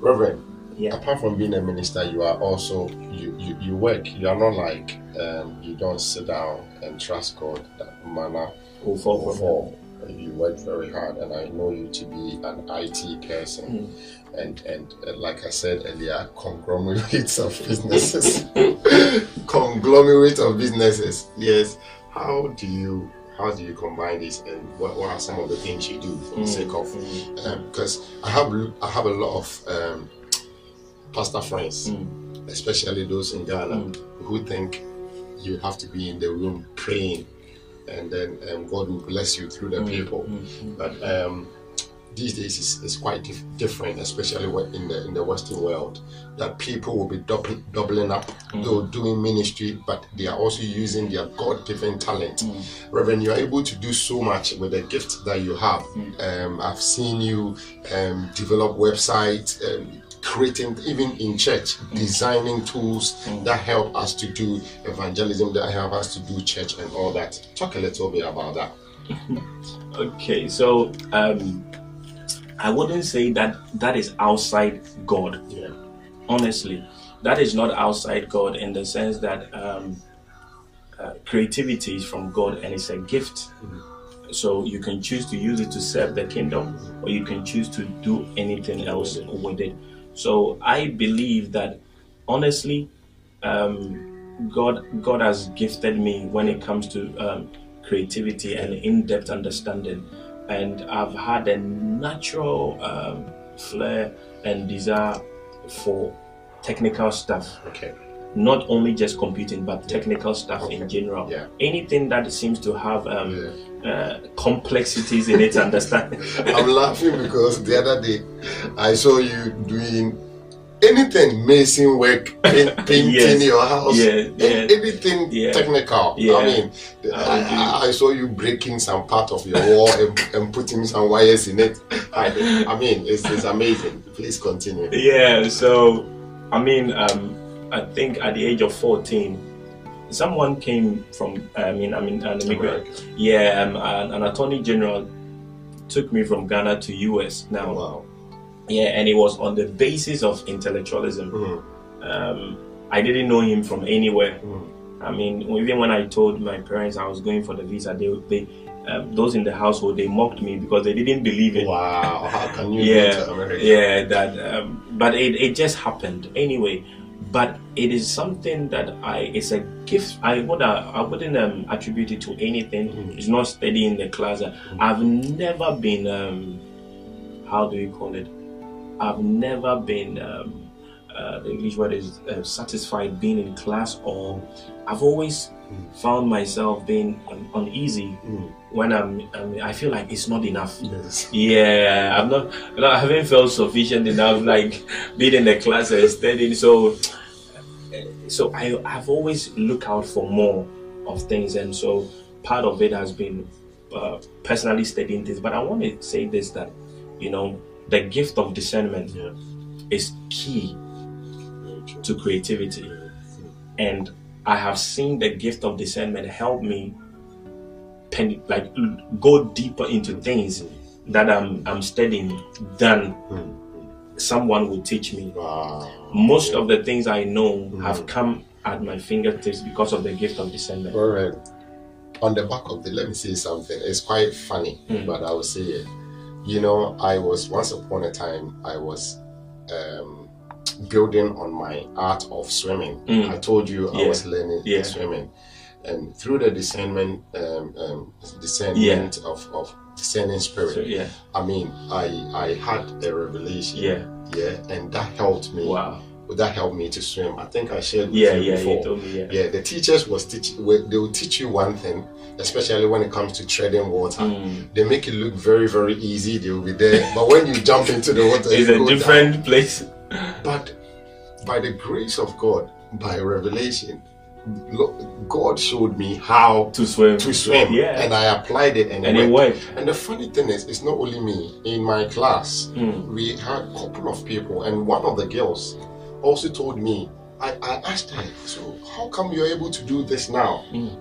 Reverend, yeah. apart from being a minister, you are also you you, you work. You are not like um, you don't sit down and trust God that manna will fall from fall. You work very hard, and I know you to be an IT person. Mm. And, and and like I said earlier, conglomerates of businesses, [laughs] conglomerate of businesses. Yes. How do you how do you combine this and what, what are some of the things you do for the sake of because um, I have I have a lot of um, pastor friends, Mm. especially those in Ghana, who think you have to be in the room praying, and then um, God will bless you through the people. But um, these days it's, it's quite dif- different, especially in the in the Western world. That people will be doubling, doubling up, though doing ministry, but they are also using their God-given talent. Reverend, you are able to do so much with the gift that you have. Um, I've seen you um, develop websites. Um, creating even in church designing tools that help us to do evangelism that help us to do church and all that talk a little bit about that [laughs] Okay, so um, I wouldn't say that that is outside God. yeah Honestly, that is not outside God in the sense that um, uh, creativity is from God and it's a gift. So you can choose to use it to serve the kingdom, or you can choose to do anything else with it. So I believe that honestly, um, God God has gifted me when it comes to um, creativity and in-depth understanding, and I've had a natural um, flair and desire for technical stuff. Okay not only just computing but technical stuff in general Yeah. anything that seems to have um, Yeah. uh, complexities in it [laughs] understand [laughs] i'm laughing because the other day i saw you doing anything mason work paint, [laughs] painting Yes. your house Yeah, yeah. anything Yeah. technical Yeah. i mean I, I, I saw you breaking some part of your wall and, and putting some wires in it i, I mean it's, it's amazing please continue yeah so i mean um, i think at the age of 14 someone came from i mean i mean an immigrant America. yeah um, an, an attorney general took me from ghana to us now wow yeah and it was on the basis of intellectualism Mhm. um, i didn't know him from anywhere Mhm. I mean, even when I told my parents I was going for the visa, they, they um, those in the household, they mocked me because they didn't believe it. wow how can you Yeah, go to america yeah, that. Um, but it, it just happened anyway. But it is something that I. It's a gift. I would I wouldn't um, attribute it to anything. Mhm. It's not studying in the class. I've never been. Um, how do you call it? I've never been. Um, uh, the English word is uh, satisfied being in class, or I've always found myself being um, uneasy Mm. when I'm, um, I feel like it's not enough. yes Yeah, I'm I'm not- I haven't felt sufficient enough, like being in the class and studying. So, so I, I've always looked out for more of things, and so part of it has been uh, personally studying things. But I want to say this that, you know, the gift of discernment yeah is key to creativity, and I have seen the gift of discernment help me, pen, like go deeper into things that I'm I'm studying than Mm. someone will teach me. wow Most of the things I know have come at my fingertips because of the gift of discernment. All right. On the back of the, let me say something. It's quite funny, Mm. but I will say it. You know, I was once upon a time, I was um, building on my art of swimming. Mm. I told you I was learning Yeah. swimming, and through the discernment, um, um, discernment of, of discerning spirit. So, yeah, I mean, I I had a revelation. yeah, Yeah, and that helped me. wow, That helped me to swim. I think I shared with yeah, you yeah. before You told me, yeah, yeah the teachers was teach they will teach you one thing especially when it comes to treading water Mm. they make it look very very easy they will be there [laughs] but when you jump into the water It's a go down. different place. but by the grace of god by revelation god showed me how To swim, to swim Yeah. and i applied it and, and it worked. and the funny thing is it's not only me in my class Mm. we had a couple of people, and one of the girls also told me, I, I asked her, so how come you're able to do this now? Mm.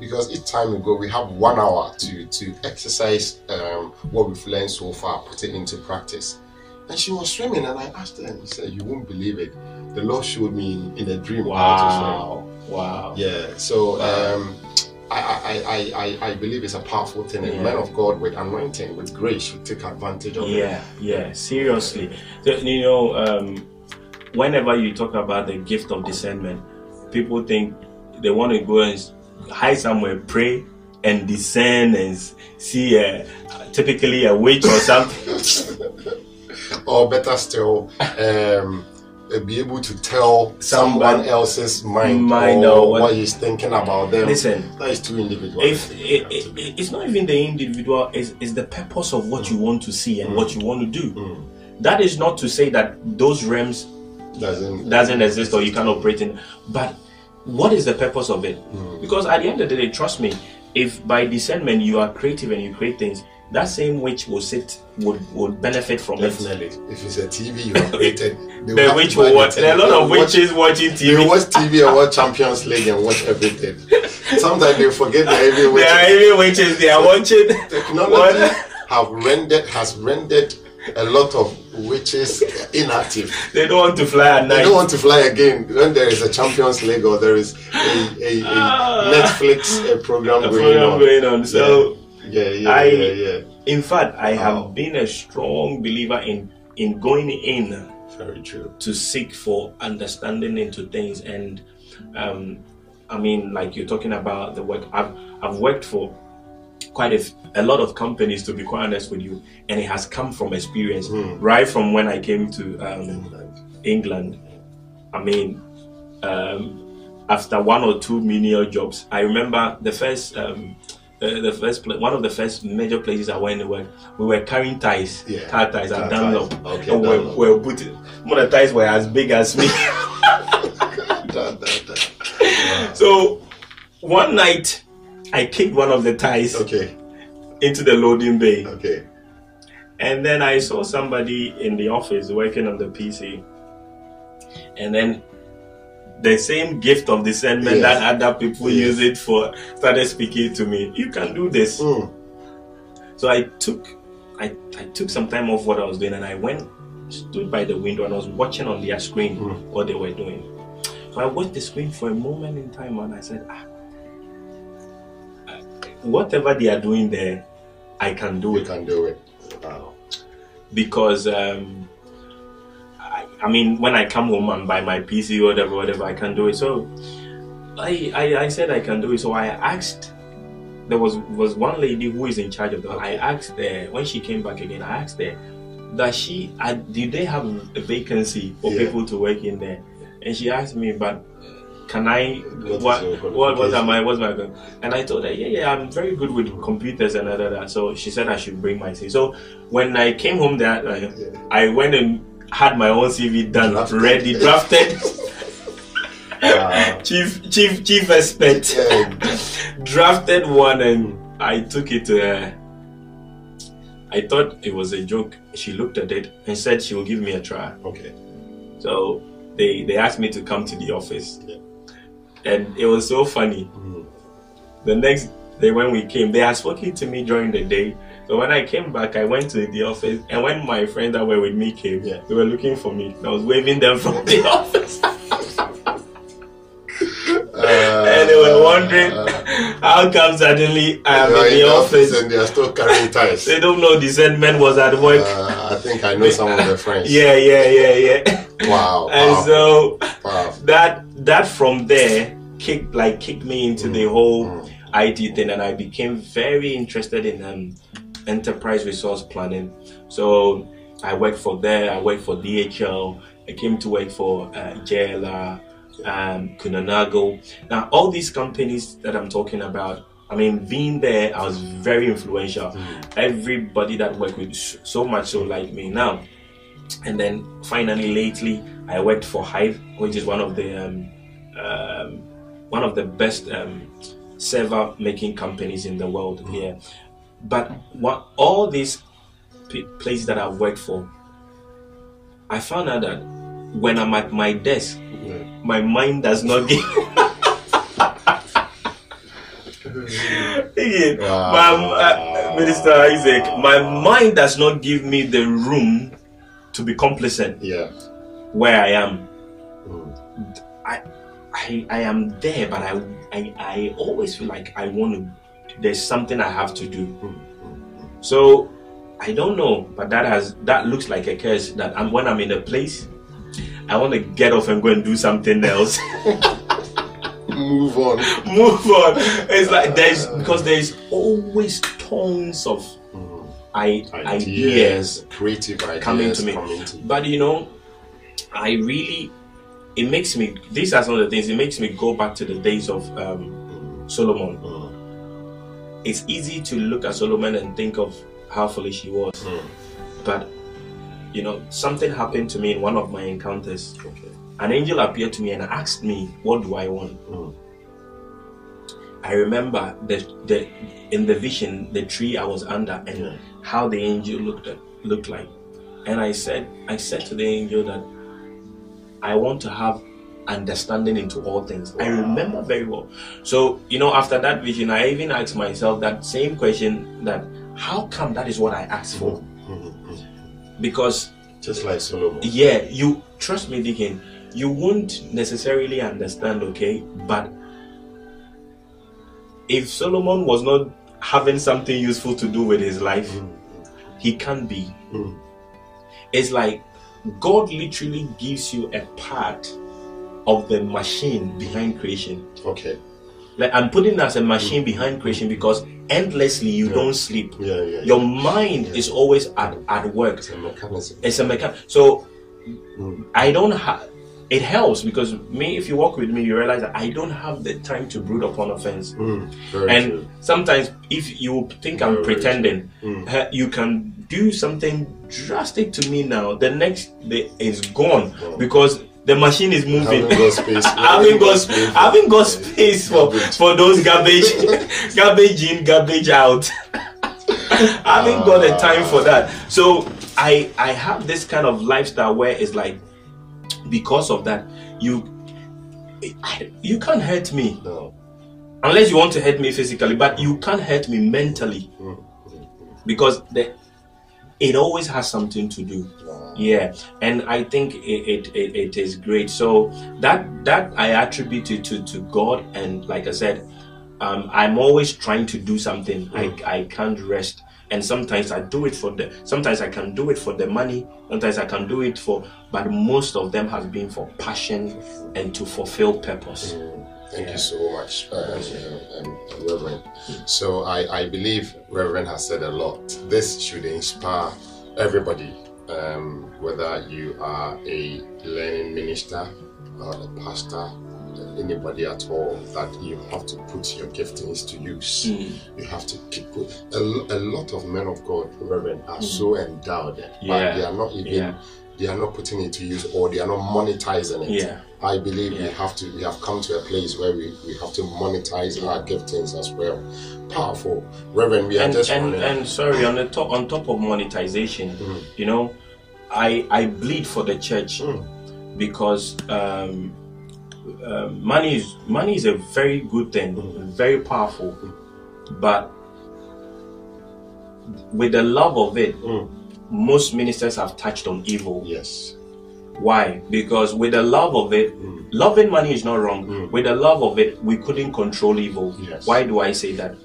Because each time we go, we have one hour to, to exercise um, what we've learned so far, put it into practice. and she was swimming, and I asked her, and she said, "You won't believe it. The Lord showed me in a dream wow. Wow. Yeah. So um, I, I, I, I, believe it's a powerful thing, and yeah. men of God with anointing, with grace, should take advantage of yeah, it. Yeah. Yeah. Seriously, you know, um, whenever you talk about the gift of discernment, people think they want to go and hide somewhere, pray, and discern and see a, typically a witch or something. [laughs] or better still, um, be able to tell someone else's mind, mind or, or what, what, he's thinking about them. Listen, that is too individual. If it, it, it's not even the individual, it's, it's the purpose of what mm. you want to see and mm. what you want to do. Mm. That is not to say that those realms doesn't doesn't exist or you can operate in, but what is the purpose of it? Mm. Because at the end of the day, trust me, if by discernment you are creative and you create things, that same witch will sit would would benefit from Definitely. it. If it's a TV you [laughs] have created, the witch will watch. There are a lot of witches watch, watching TV. They watch TV and watch Champions League and watch everything. Sometimes they forget the heavy witches. They are heavy witches. They are watching. Technology have rendered has rendered a lot of witches inactive. They don't want to fly at night. They don't want to fly again when there is a Champions League or there is a, a, a ah. Netflix a program, a going, program on. going on. So yeah, yeah, yeah, I, yeah, yeah. In fact, I wow. have been a strong believer in in going in. Very true. To seek for understanding into things, and um, I mean, like you're talking about the work. I've I've worked for quite a, a lot of companies, to be quite honest with you, and it has come from experience. Mm. Right from when I came to um, England. England, I mean, um, after one or two menial jobs, I remember the first. Um, uh, the first pla- one of the first major places I went to work, we were carrying ties, yeah. car ties at Dunlop. Okay, and we're, we're putting, of the ties were as big as me. [laughs] [laughs] So one night I kicked one of the ties okay. into the loading bay. Okay. And then I saw somebody in the office working on the PC. And then the same gift of discernment yes. that other people yes. use it for started speaking to me. You can do this. Mm. So I took I, I took some time off what I was doing and I went stood by the window and I was watching on their screen mm. what they were doing. So I watched the screen for a moment in time and I said, ah, whatever they are doing there, I can do you it. can do it. Wow. Because um, I, I, mean, when I come home and buy my PC whatever, whatever, I can do it. So I, I, I said I can do it. So I asked. There was was one lady who is in charge of that. Okay. I asked her when she came back again. I asked her, "Does she? Uh, did they have a vacancy for yeah. people to work in there?" And she asked me, "But can I what what was my what's my and I told her yeah yeah I'm very good with computers and all that so she said I should bring my thing. so when I came home that yeah. I went and had my own CV done drafted. ready drafted. Chief chief chief expert. Drafted one and I took it to her I thought it was a joke. She looked at it and said she will give me a try okay. So they they asked me to come to the office. Yeah. And it was so funny. Mm. The next day when we came, they had spoken to me during the day. So when I came back, I went to the office, and when my friends that were with me came, yeah. they were looking for me. I was waving them from the [laughs] office. uh, and they were wondering uh, how come suddenly I am in the, office, office and they are still carrying ties. they don't know the discernment was at work. Uh, I think I know some of their friends. Yeah, yeah, yeah, yeah. Wow. and wow. so wow. that that from there kicked like kicked me into mm. the whole mm. IT thing, and I became very interested in um, enterprise resource planning. So I worked for there. I worked for DHL. I came to work for uh, JLR, um, Kuehne Nagel. Now all these companies that I'm talking about. I mean, being there, I was very influential. Mm. Everybody that worked with so much so like me now. And then finally, lately, I worked for Hive, which is one of the um, um, one of the best um, server making companies in the world mm. here. But what all these places that I've worked for, I found out that when I'm at my desk, yeah. my mind does not give. [laughs] wow. my, uh, Minister Isaac, my mind does not give me the room to be complacent. Yeah. Where I am. Mm. I, I I am there, but I, I I always feel like I want to. There's something I have to do. So I don't know, but that has that looks like a curse. That I'm when I'm in a place, I want to get off and go and do something else. [laughs] Move on. Move on. It's like there's because there's always tons of mm. I, ideas, ideas, creative ideas coming to me. Coming to but you know, I really it makes me. These are some of the things. It makes me go back to the days of um. Solomon. Mm. It's easy to look at Solomon and think of how foolish he was, mm. but you know, something happened to me in one of my encounters. Okay. An angel appeared to me and asked me, "What do I want?" Mm. I remember the, the in the vision the tree I was under and yeah. how the angel looked at, looked like, and I said I said to the angel that I want to have understanding into all things. Wow. I remember very well. So you know, after that vision, I even asked myself that same question: that how come that is what I asked for? Mm-hmm. Because just like Solomon. Yeah, you trust me, Deacon. You won't necessarily understand, okay? But if Solomon was not having something useful to do with his life, mm. he can't be. Mm. It's like God literally gives you a part of the machine behind creation. Okay. Like I'm putting as a machine behind creation because endlessly you yeah. don't sleep. Yeah, yeah, Your mind is always at, at work. It's a mechanism. It's a mechanism. So mm. I don't have it helps because me, if you walk with me, you realize that I don't have the time to brood upon offense. Mm, and true. sometimes, if you think very I'm pretending, mm. you can do something drastic to me now. The next day is gone oh. because the machine is moving. I haven't got space. I haven't got, space. I haven't got space for, for those garbage, [laughs] garbage in, garbage out. I haven't got the time for that. So I I have this kind of lifestyle where it's like because of that, you you can't hurt me. No. Unless you want to hurt me physically, but you can't hurt me mentally. Mm. Because the, it always has something to do. Yeah. And I think it, it, it, it is great. So that that I attribute it to, to God and like I said, um, I'm always trying to do something. Mm. I, I can't rest and sometimes I do it for the sometimes I can do it for the money, sometimes I can do it for but most of them has been for passion and to fulfill purpose. Mm, thank yeah. you so much, uh, um, Reverend. So I, I believe Reverend has said a lot. This should inspire everybody, um, whether you are a learning minister or a pastor anybody at all that you have to put your giftings to use. Mm. You have to keep put a, a lot of men of God, Reverend, are mm. so endowed, yeah. but they are not even yeah. they are not putting it to use or they are not monetizing it. Yeah. I believe we have to we have come to a place where we, we have to monetize our giftings as well. Powerful. Reverend, we are and, just and, and sorry, on the top on top of monetization, mm. you know, I I bleed for the church mm. because um um, money is money is a very good thing, very powerful, but with the love of it, mm. most ministers have touched on evil. Yes. Why? Because with the love of it, mm. loving money is not wrong. Mm. With the love of it, we couldn't control evil. Yes. Why do I say that?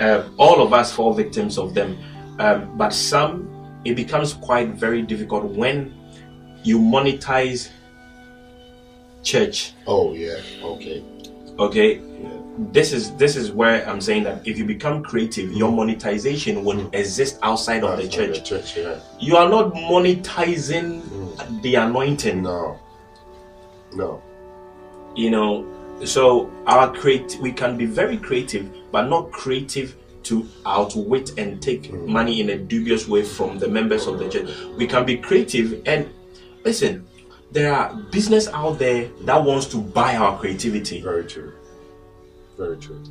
Uh, all of us fall victims of them, um, but some it becomes quite very difficult when you monetize church. Oh yeah. Okay. Okay. Yeah. This is this is where I'm saying that if you become creative, mm. your monetization will mm. exist outside of the church. The church yeah. You are not monetizing mm. the anointing. No. No. You know, so our create we can be very creative, but not creative to outwit and take mm. money in a dubious way from the members of the church. We can be creative and listen, there are business out there that wants to buy our creativity. Very true. Very true.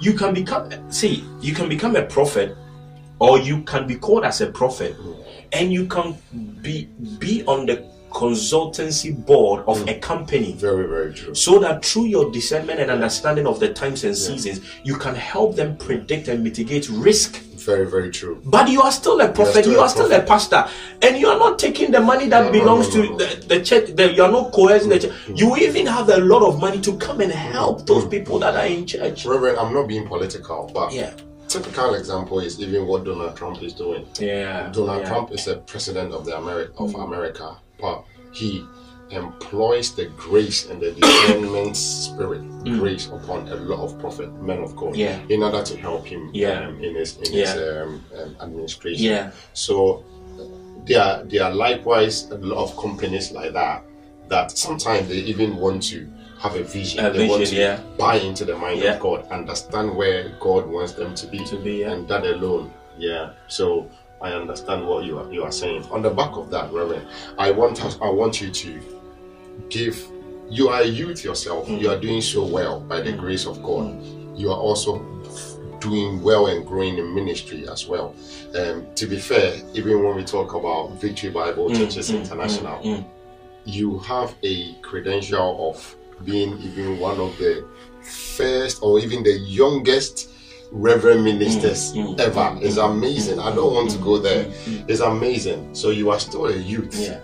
You can become see, you can become a prophet or you can be called as a prophet mm. and you can be be on the consultancy board of mm. a company. Very, very true. So that through your discernment and understanding of the times and seasons, you can help them predict and mitigate risk Very, very true. But you are still a prophet, still you are a still a pastor, and you are not taking the money that no, belongs no, no, to the, the, church. The, you are not coercing mm-hmm. the church. Mm. You even have a lot of money to come and help those mm. people that are in church. Reverend, I'm not being political, but yeah. Typical example is even what Donald Trump is doing. Yeah. Donald yeah. Trump is a president of the Ameri- of mm. America, he employs the grace and the discernment spirit mm. grace upon a lot of prophet men of God yeah. in order to help him yeah. um, in his in yeah. his um, um, administration. Yeah. So there are there are likewise a lot of companies like that that sometimes they even want to have a vision. A they vision, want to yeah. buy into the mind of God, understand where God wants them to be, to be and that alone. Yeah. So I understand what you are you are saying. On the back of that, Reverend, I want us, I want you to give. You are a youth yourself. Mm. You are doing so well by the mm. grace of God. Mm. You are also doing well and growing in ministry as well. Um, to be fair, even when we talk about Victory Bible mm, Churches mm, International, mm, you have a credential of being even one of the first or even the youngest reverend ministers mm, mm, ever. Mm, it's amazing. I don't want to go there. It's amazing. So you are still a youth. Yeah.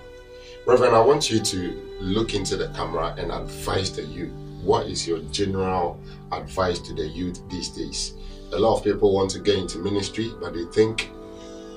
Reverend, I want you to look into the camera and advise the youth. What is your general advice to the youth these days? A lot of people want to get into ministry, but they think,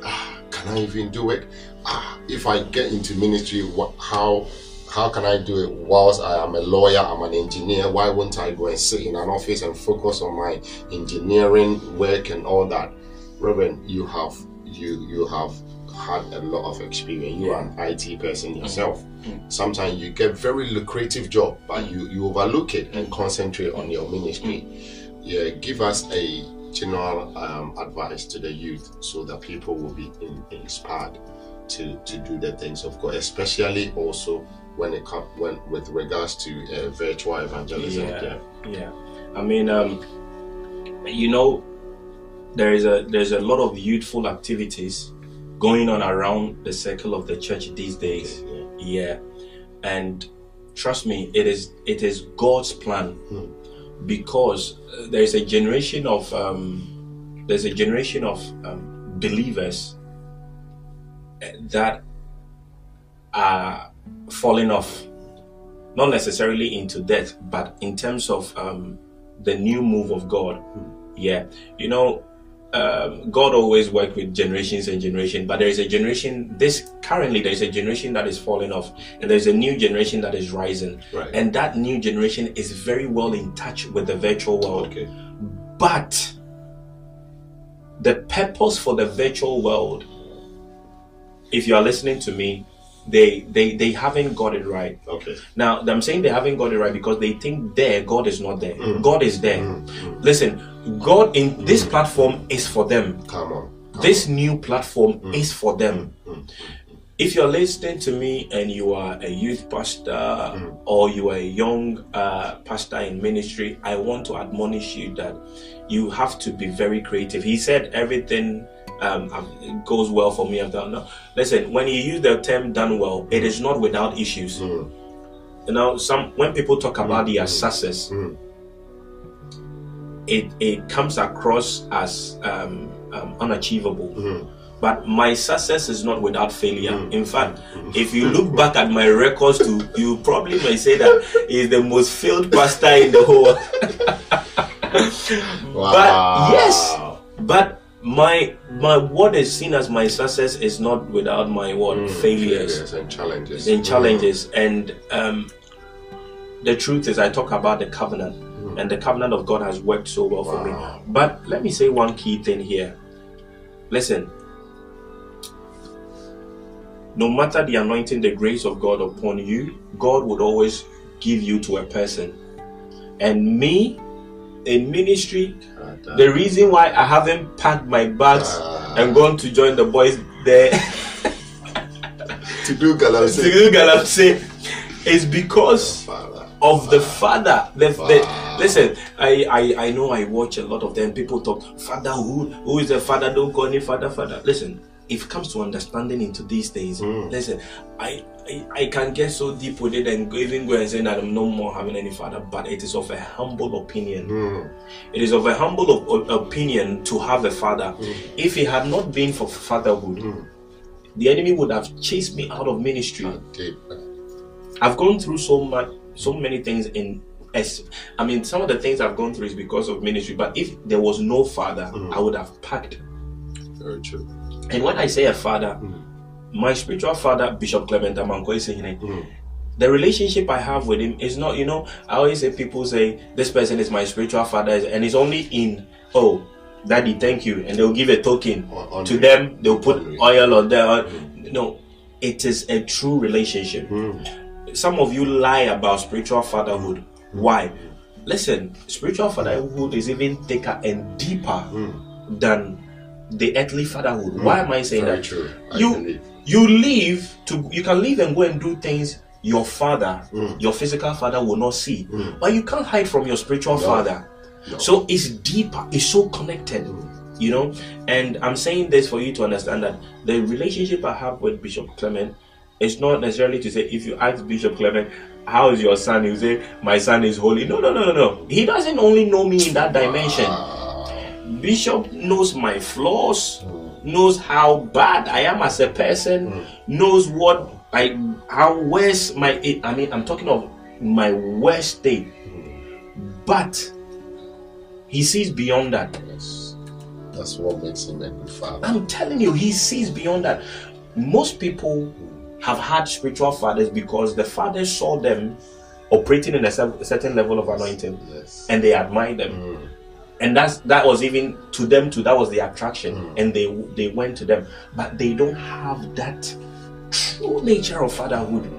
ah, can I even do it? Ah, if I get into ministry, what, how how can I do it whilst I am a lawyer, I'm an engineer? Why won't I go and sit in an office and focus on my engineering work and all that? Reverend, you have you you have had a lot of experience. You are an IT person mm-hmm. yourself. Mm-hmm. Sometimes you get very lucrative job, but you, you overlook it and concentrate on your ministry. Mm-hmm. Yeah, give us a general um, advice to the youth so that people will be in, inspired to, to do the things of God, especially also when it comes when with regards to uh, virtual evangelism. Yeah, yeah. I mean, um, you know, there is a there's a lot of youthful activities going on around the circle of the church these days. Yeah, yeah. and trust me, it is it is God's plan hmm. because uh, there is a generation of um, there's a generation of um, believers uh, that are falling off, not necessarily into death, but in terms of um, the new move of God. Hmm. Yeah, you know, um, God always worked with generations and generation, but there is a generation. This currently there is a generation that is falling off, and there's a new generation that is rising, right. and that new generation is very well in touch with the virtual world. Okay. But the purpose for the virtual world, if you are listening to me, they they they haven't got it right. Okay. Now I'm saying they haven't got it right because they think there God is not there. Mm. God is there. Mm. Mm. Listen, God in this mm. platform is for them. Come on. Come this on. new platform mm. is for them. If you're listening to me and you are a youth pastor or you are a young uh, pastor in ministry, I want to admonish you that you have to be very creative. He said everything um, um, goes well for me. I've done no. Listen, when you use the term "done well," it is not without issues. Mm. You know, some when people talk about mm. their success, mm. it it comes across as um, um, unachievable. Mm. But my success is not without failure. Mm. In fact, mm. if you look [laughs] back at my records, too, you probably may say that he's the most failed pastor in the whole. [laughs] wow. But yes, but my my what is seen as my success is not without my what mm, failures. failures and challenges. And challenges. Mm. and um, the truth is i talk about the covenant. Mm. and the covenant of god has worked so well wow. for me. But let me say one key thing here. Listen. No matter the anointing the grace of god upon you god would always give you to a person. And me in ministry the reason why I haven't packed my bags uh, and gone to join the boys there [laughs] to do galamsey to do is because of the father. The, the, listen, I, I I know I watch a lot of them. People talk, father who who is the father? Don't call me father, father. Listen, if it comes to understanding into these days, mm. listen, I, I, I can get so deep with it and even go and say that I'm no more having any father, but it is of a humble opinion. Mm. It is of a humble op- opinion to have a father. Mm. If it had not been for fatherhood, mm. the enemy would have chased me out of ministry. Okay. I've gone through so much, so many things in as I mean, some of the things I've gone through is because of ministry. But if there was no father, mm. I would have packed. Very true. And when I say a father, mm. my spiritual father, Bishop Clement Amanko, is saying mm. the relationship I have with him is not, you know, I always say people say this person is my spiritual father, and it's only in oh, daddy, thank you, and they'll give a token on, to them. They'll put on oil on there. Mm. No, it is a true relationship. Mm. Some of you lie about spiritual fatherhood why? Listen, spiritual fatherhood is even thicker and deeper mm. than the earthly fatherhood. Mm. Why am I saying that? True. you you live to you can live and go and do things your father, mm. your physical father will not see. Mm. But you can't hide from your spiritual no. father. No. So it's deeper, it's so connected. Mm. You know, and I'm saying this for you to understand that the relationship I have with Bishop Clement is not necessarily to say if you ask Bishop Clement, how is your son? You say, My son is holy. No, no, no, no, no. He doesn't only know me in that dimension. Bishop knows my flaws, knows how bad I am as a person, knows what I how worse my I mean I'm talking of my worst state. But he sees beyond that. Yes. That's what makes him a good father. I'm telling you, he sees beyond that. Most people have had spiritual fathers because the fathers saw them operating in a certain level of anointing yes. and they admired them. Mm. And that's that was even to them too, that was the attraction. Mm. And they they went to them. But they don't have that true nature of fatherhood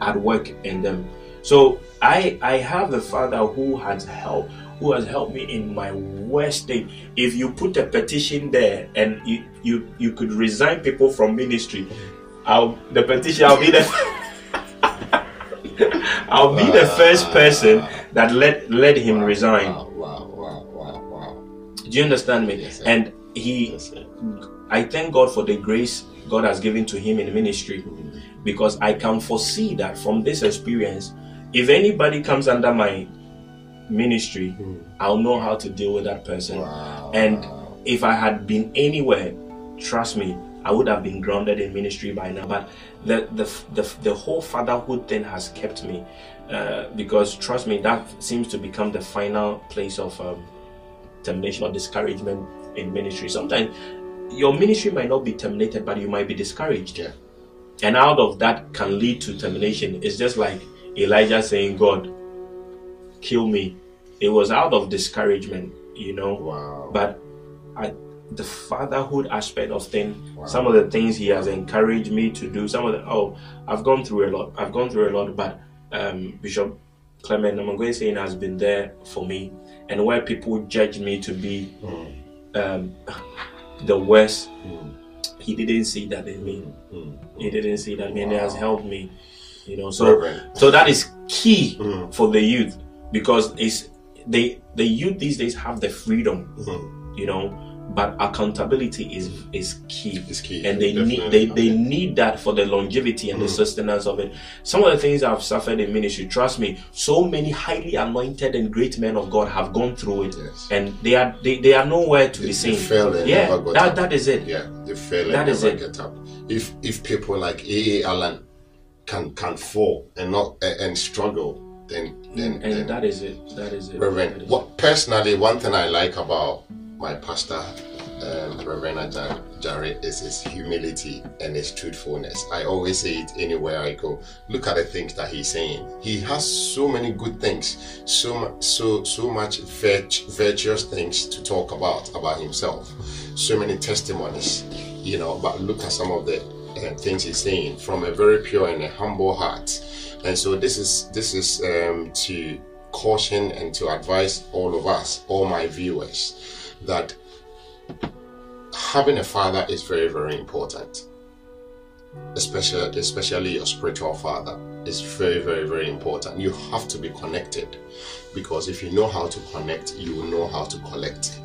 at work in them. So I I have a father who has helped who has helped me in my worst day. If you put a petition there and you you, you could resign people from ministry, I'll the petition. I'll be the. [laughs] I'll be the first person that let let him resign. Wow, wow, wow, wow, Do you understand me? Yes, and he, yes, I thank God for the grace God has given to him in ministry, because I can foresee that from this experience, if anybody comes under my ministry, mm. I'll know how to deal with that person. Wow. And if I had been anywhere, trust me, I would have been grounded in ministry by now. But the the the, the whole fatherhood thing has kept me uh, because trust me, that seems to become the final place of um, termination or discouragement in ministry. Sometimes your ministry might not be terminated, but you might be discouraged. Yeah. And out of that can lead to termination. It's just like Elijah saying, God, kill me. It was out of discouragement, you know. Wow. But I the fatherhood aspect of things, wow. some of the things he has encouraged me to do, some of the oh, I've gone through a lot. I've gone through a lot, but um, Bishop Clement Namangwe saying has been there for me, and where people judge me to be mm. um, the worst, mm. he didn't see that in me. Mm. He didn't see that in me, and it has helped me. You know, so so that is key hmm. for the youth because it's they the youth these days have the freedom. Hmm. You know, but accountability is is key. It's key. And they Definitely. need they, they need that for the longevity and mm. the sustenance of it. Some of the things I've suffered in ministry, trust me, so many highly anointed and great men of God have gone through it. Yes. And they are they, they are nowhere to they, be seen. yeah, that, that is it. Yeah, they fail and that never is it. get up. If if people like A. A. Allen can can fall and not and struggle then then, and then that is it. That is it. Reverend, what personally one thing I like about my pastor, um, Reverend Jare, is his humility and his truthfulness. I always say it anywhere I go. Look at the things that he's saying. He has so many good things, so so so much virt- virtuous things to talk about about himself. So many testimonies, you know. But look at some of the uh, things he's saying from a very pure and a humble heart. And so this is this is um, to caution and to advise all of us, all my viewers that having a father is very, very important. Especially, especially your spiritual father is very, very, very important. You have to be connected because if you know how to connect, you will know how to collect.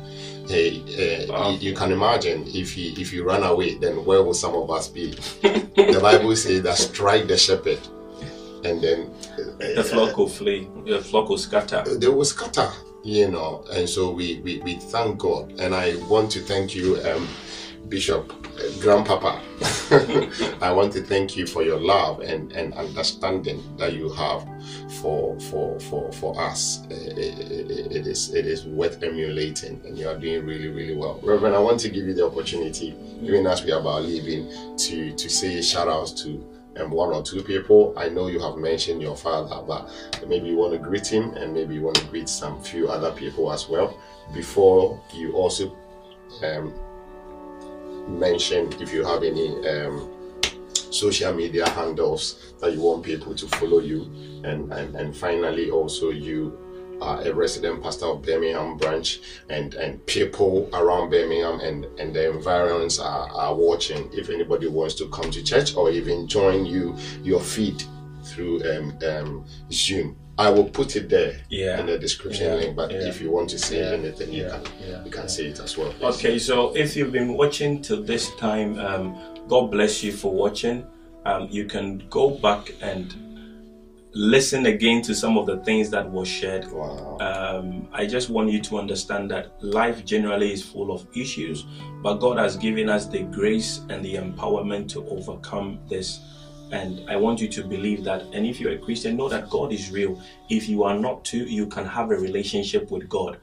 Hey, uh, you, you, can imagine if you if you run away, then where will some of us be? [laughs] the Bible says that strike the shepherd, and then uh, the flock will flee, the flock will scatter. They will scatter, you know. And so we we, we thank God, and I want to thank you, um, Bishop, uh, Grandpapa. [laughs] I want to thank you for your love and and understanding that you have for for for for us. It, it, it is it is worth emulating, and you are doing really really well, Reverend. I want to give you the opportunity, even as we are about leaving, to to say shout outs to um, one or two people. I know you have mentioned your father, but maybe you want to greet him, and maybe you want to greet some few other people as well before you also um, mention if you have any. Um, social media handles that you want people to follow you and and, and finally also you are a resident pastor of Birmingham branch and and people around Birmingham and and the environs are, are watching if anybody wants to come to church or even join you your feed through um, um, Zoom I will put it there yeah. in the description yeah. link. But yeah. if you want to say anything, you can you can say it as well. Please. Okay, so if you've been watching till this time, um, God bless you for watching. Um, you can go back and listen again to some of the things that were shared. Wow. Um, I just want you to understand that life generally is full of issues, but God has given us the grace and the empowerment to overcome this. And I want you to believe that. And if you're a Christian, know that God is real. If you are not too, you can have a relationship with God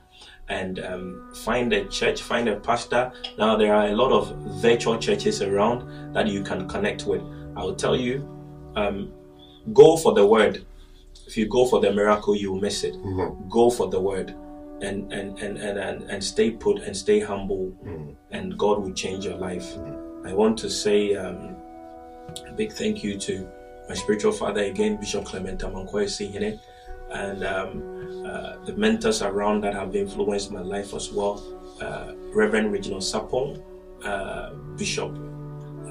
and um, find a church, find a pastor. Now, there are a lot of virtual churches around that you can connect with. I will tell you, um, go for the word. If you go for the miracle, you'll miss it. Mm-hmm. Go for the word. And, and, and, and, and, and stay put and stay humble, mm-hmm. and God will change your life. Mm-hmm. I want to say um, a big thank you to my spiritual father again, Bishop Clement Amankwai Sihine and um, uh, the mentors around that have influenced my life as well. Uh, Reverend Reginald Sapong, uh, Bishop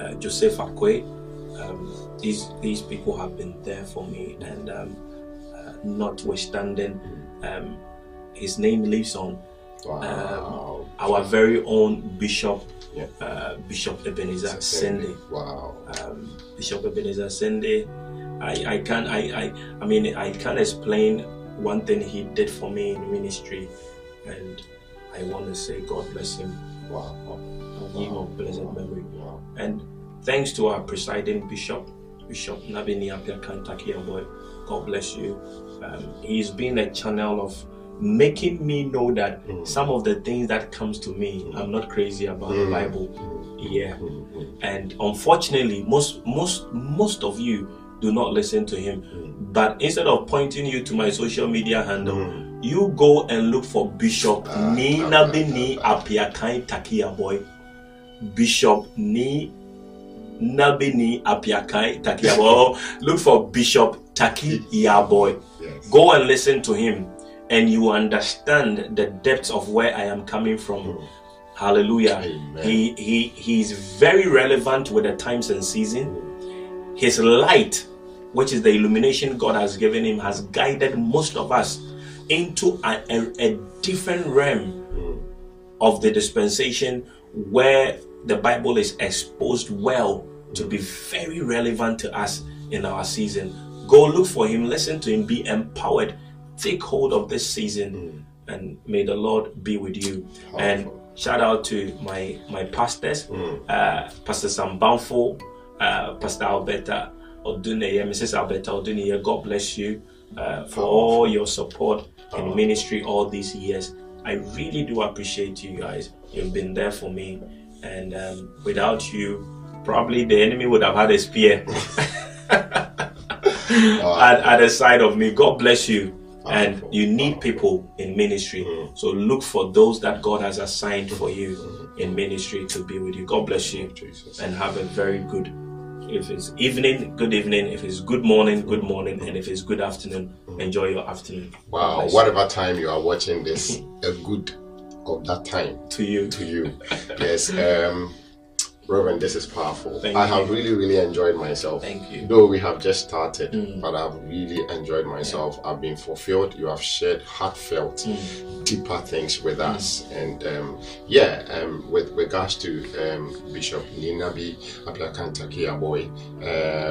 uh, Joseph Akwe. Um, these these people have been there for me, and um, uh, notwithstanding, um, his name lives on. Wow. Um, our very own Bishop yeah. Uh, Bishop Ebenezer Sende. Wow. Um, Bishop Ebenezer Sende I, I can't I, I I mean I can't explain one thing he did for me in ministry and I want to say God bless him. Wow. Give him a blessed memory. Wow. And thanks to our presiding bishop, Bishop Nabini Apiakan boy. God bless you. Um, he's been a channel of making me know that mm. some of the things that comes to me, mm. I'm not crazy about mm. the Bible. Yeah. Mm. And unfortunately, most most most of you do not listen to him. Mm. But instead of pointing you to my social media handle, mm. you go and look for Bishop uh, Ni Nabini Apiakai Takia boy. Bishop Ni Nabini Apiakai Takiabo. look for Bishop Taki Yaboy. Yes. Go and listen to him, and you understand the depths of where I am coming from. Mm. Hallelujah. Amen. He he he's very relevant with the times and season. Mm. His light which is the illumination God has given him, has guided most of us into a, a, a different realm of the dispensation where the Bible is exposed well to be very relevant to us in our season. Go look for him, listen to him, be empowered, take hold of this season, and may the Lord be with you. Powerful. And shout out to my my pastors, mm. uh, Pastor Sam Banfo, uh, Pastor Alberta. Oduneye, Mrs. Alberta Oduneye, God bless you uh, for all your support in ministry all these years. I really do appreciate you guys. You've been there for me, and um, without you, probably the enemy would have had a spear [laughs] at, at the side of me. God bless you. And you need people in ministry. Mm. So look for those that God has assigned for you mm. in ministry to be with you. God bless you and have a very good if it's evening, good evening. If it's good morning, good morning. And if it's good afternoon, enjoy your afternoon. Wow. Whatever time you are watching this, [laughs] a good of that time to you. To you. yes. Um, Reverend, this is powerful. Thank I you. have really, really enjoyed myself. Thank you. Though we have just started, Mm. but I've really enjoyed myself. I've been fulfilled. You have shared heartfelt, Mm. deeper things with us. And um, yeah, um, with regards to um, Bishop Ninabi Aplakanta Kiaboy,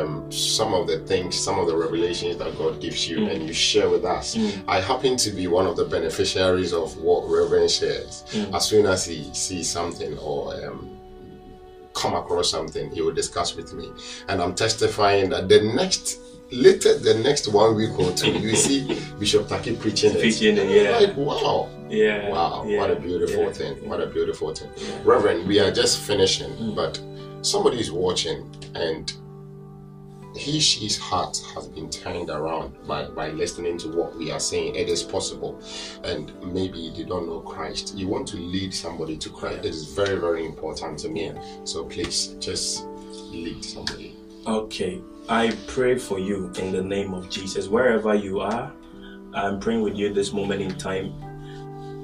um, some of the things, some of the revelations that God gives you Mm. and you share with us. Mm. I happen to be one of the beneficiaries of what Reverend shares. Mm. As soon as he sees something or um, come across something, he will discuss with me. And I'm testifying that the next later the next one week or two, you see [laughs] Bishop Taki preaching it. Preaching it, yeah. Like wow. Yeah. Wow, yeah, what a beautiful yeah, thing. What a beautiful thing. Yeah. Reverend, we are just finishing, Mm. but somebody is watching and he, she's heart has been turned around by, by listening to what we are saying. It is possible. And maybe they don't know Christ. You want to lead somebody to Christ. It is very, very important to me. So please just lead somebody. Okay, I pray for you in the name of Jesus. Wherever you are, I'm praying with you this moment in time.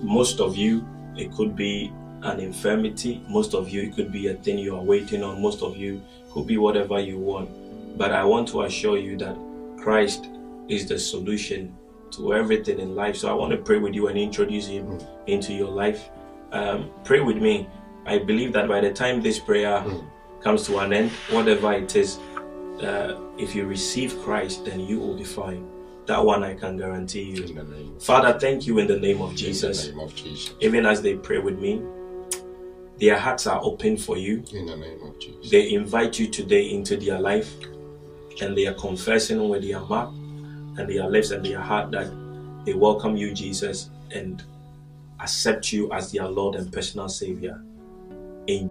Most of you, it could be an infirmity. Most of you, it could be a thing you are waiting on. Most of you, could be whatever you want. But I want to assure you that Christ is the solution to everything in life. So I want to pray with you and introduce Him into your life. Um, pray with me. I believe that by the time this prayer Mm. comes to an end, whatever it is, uh, if you receive Christ, then you will be fine. That one I can guarantee you. In the name of Father, thank you in the name of In Jesus. the name of Jesus. Even as they pray with me, their hearts are open for you. In the name of Jesus. They invite you today into their life and they are confessing with their mouth and their lips and their heart that they welcome you, Jesus, and accept you as their Lord and personal Savior. In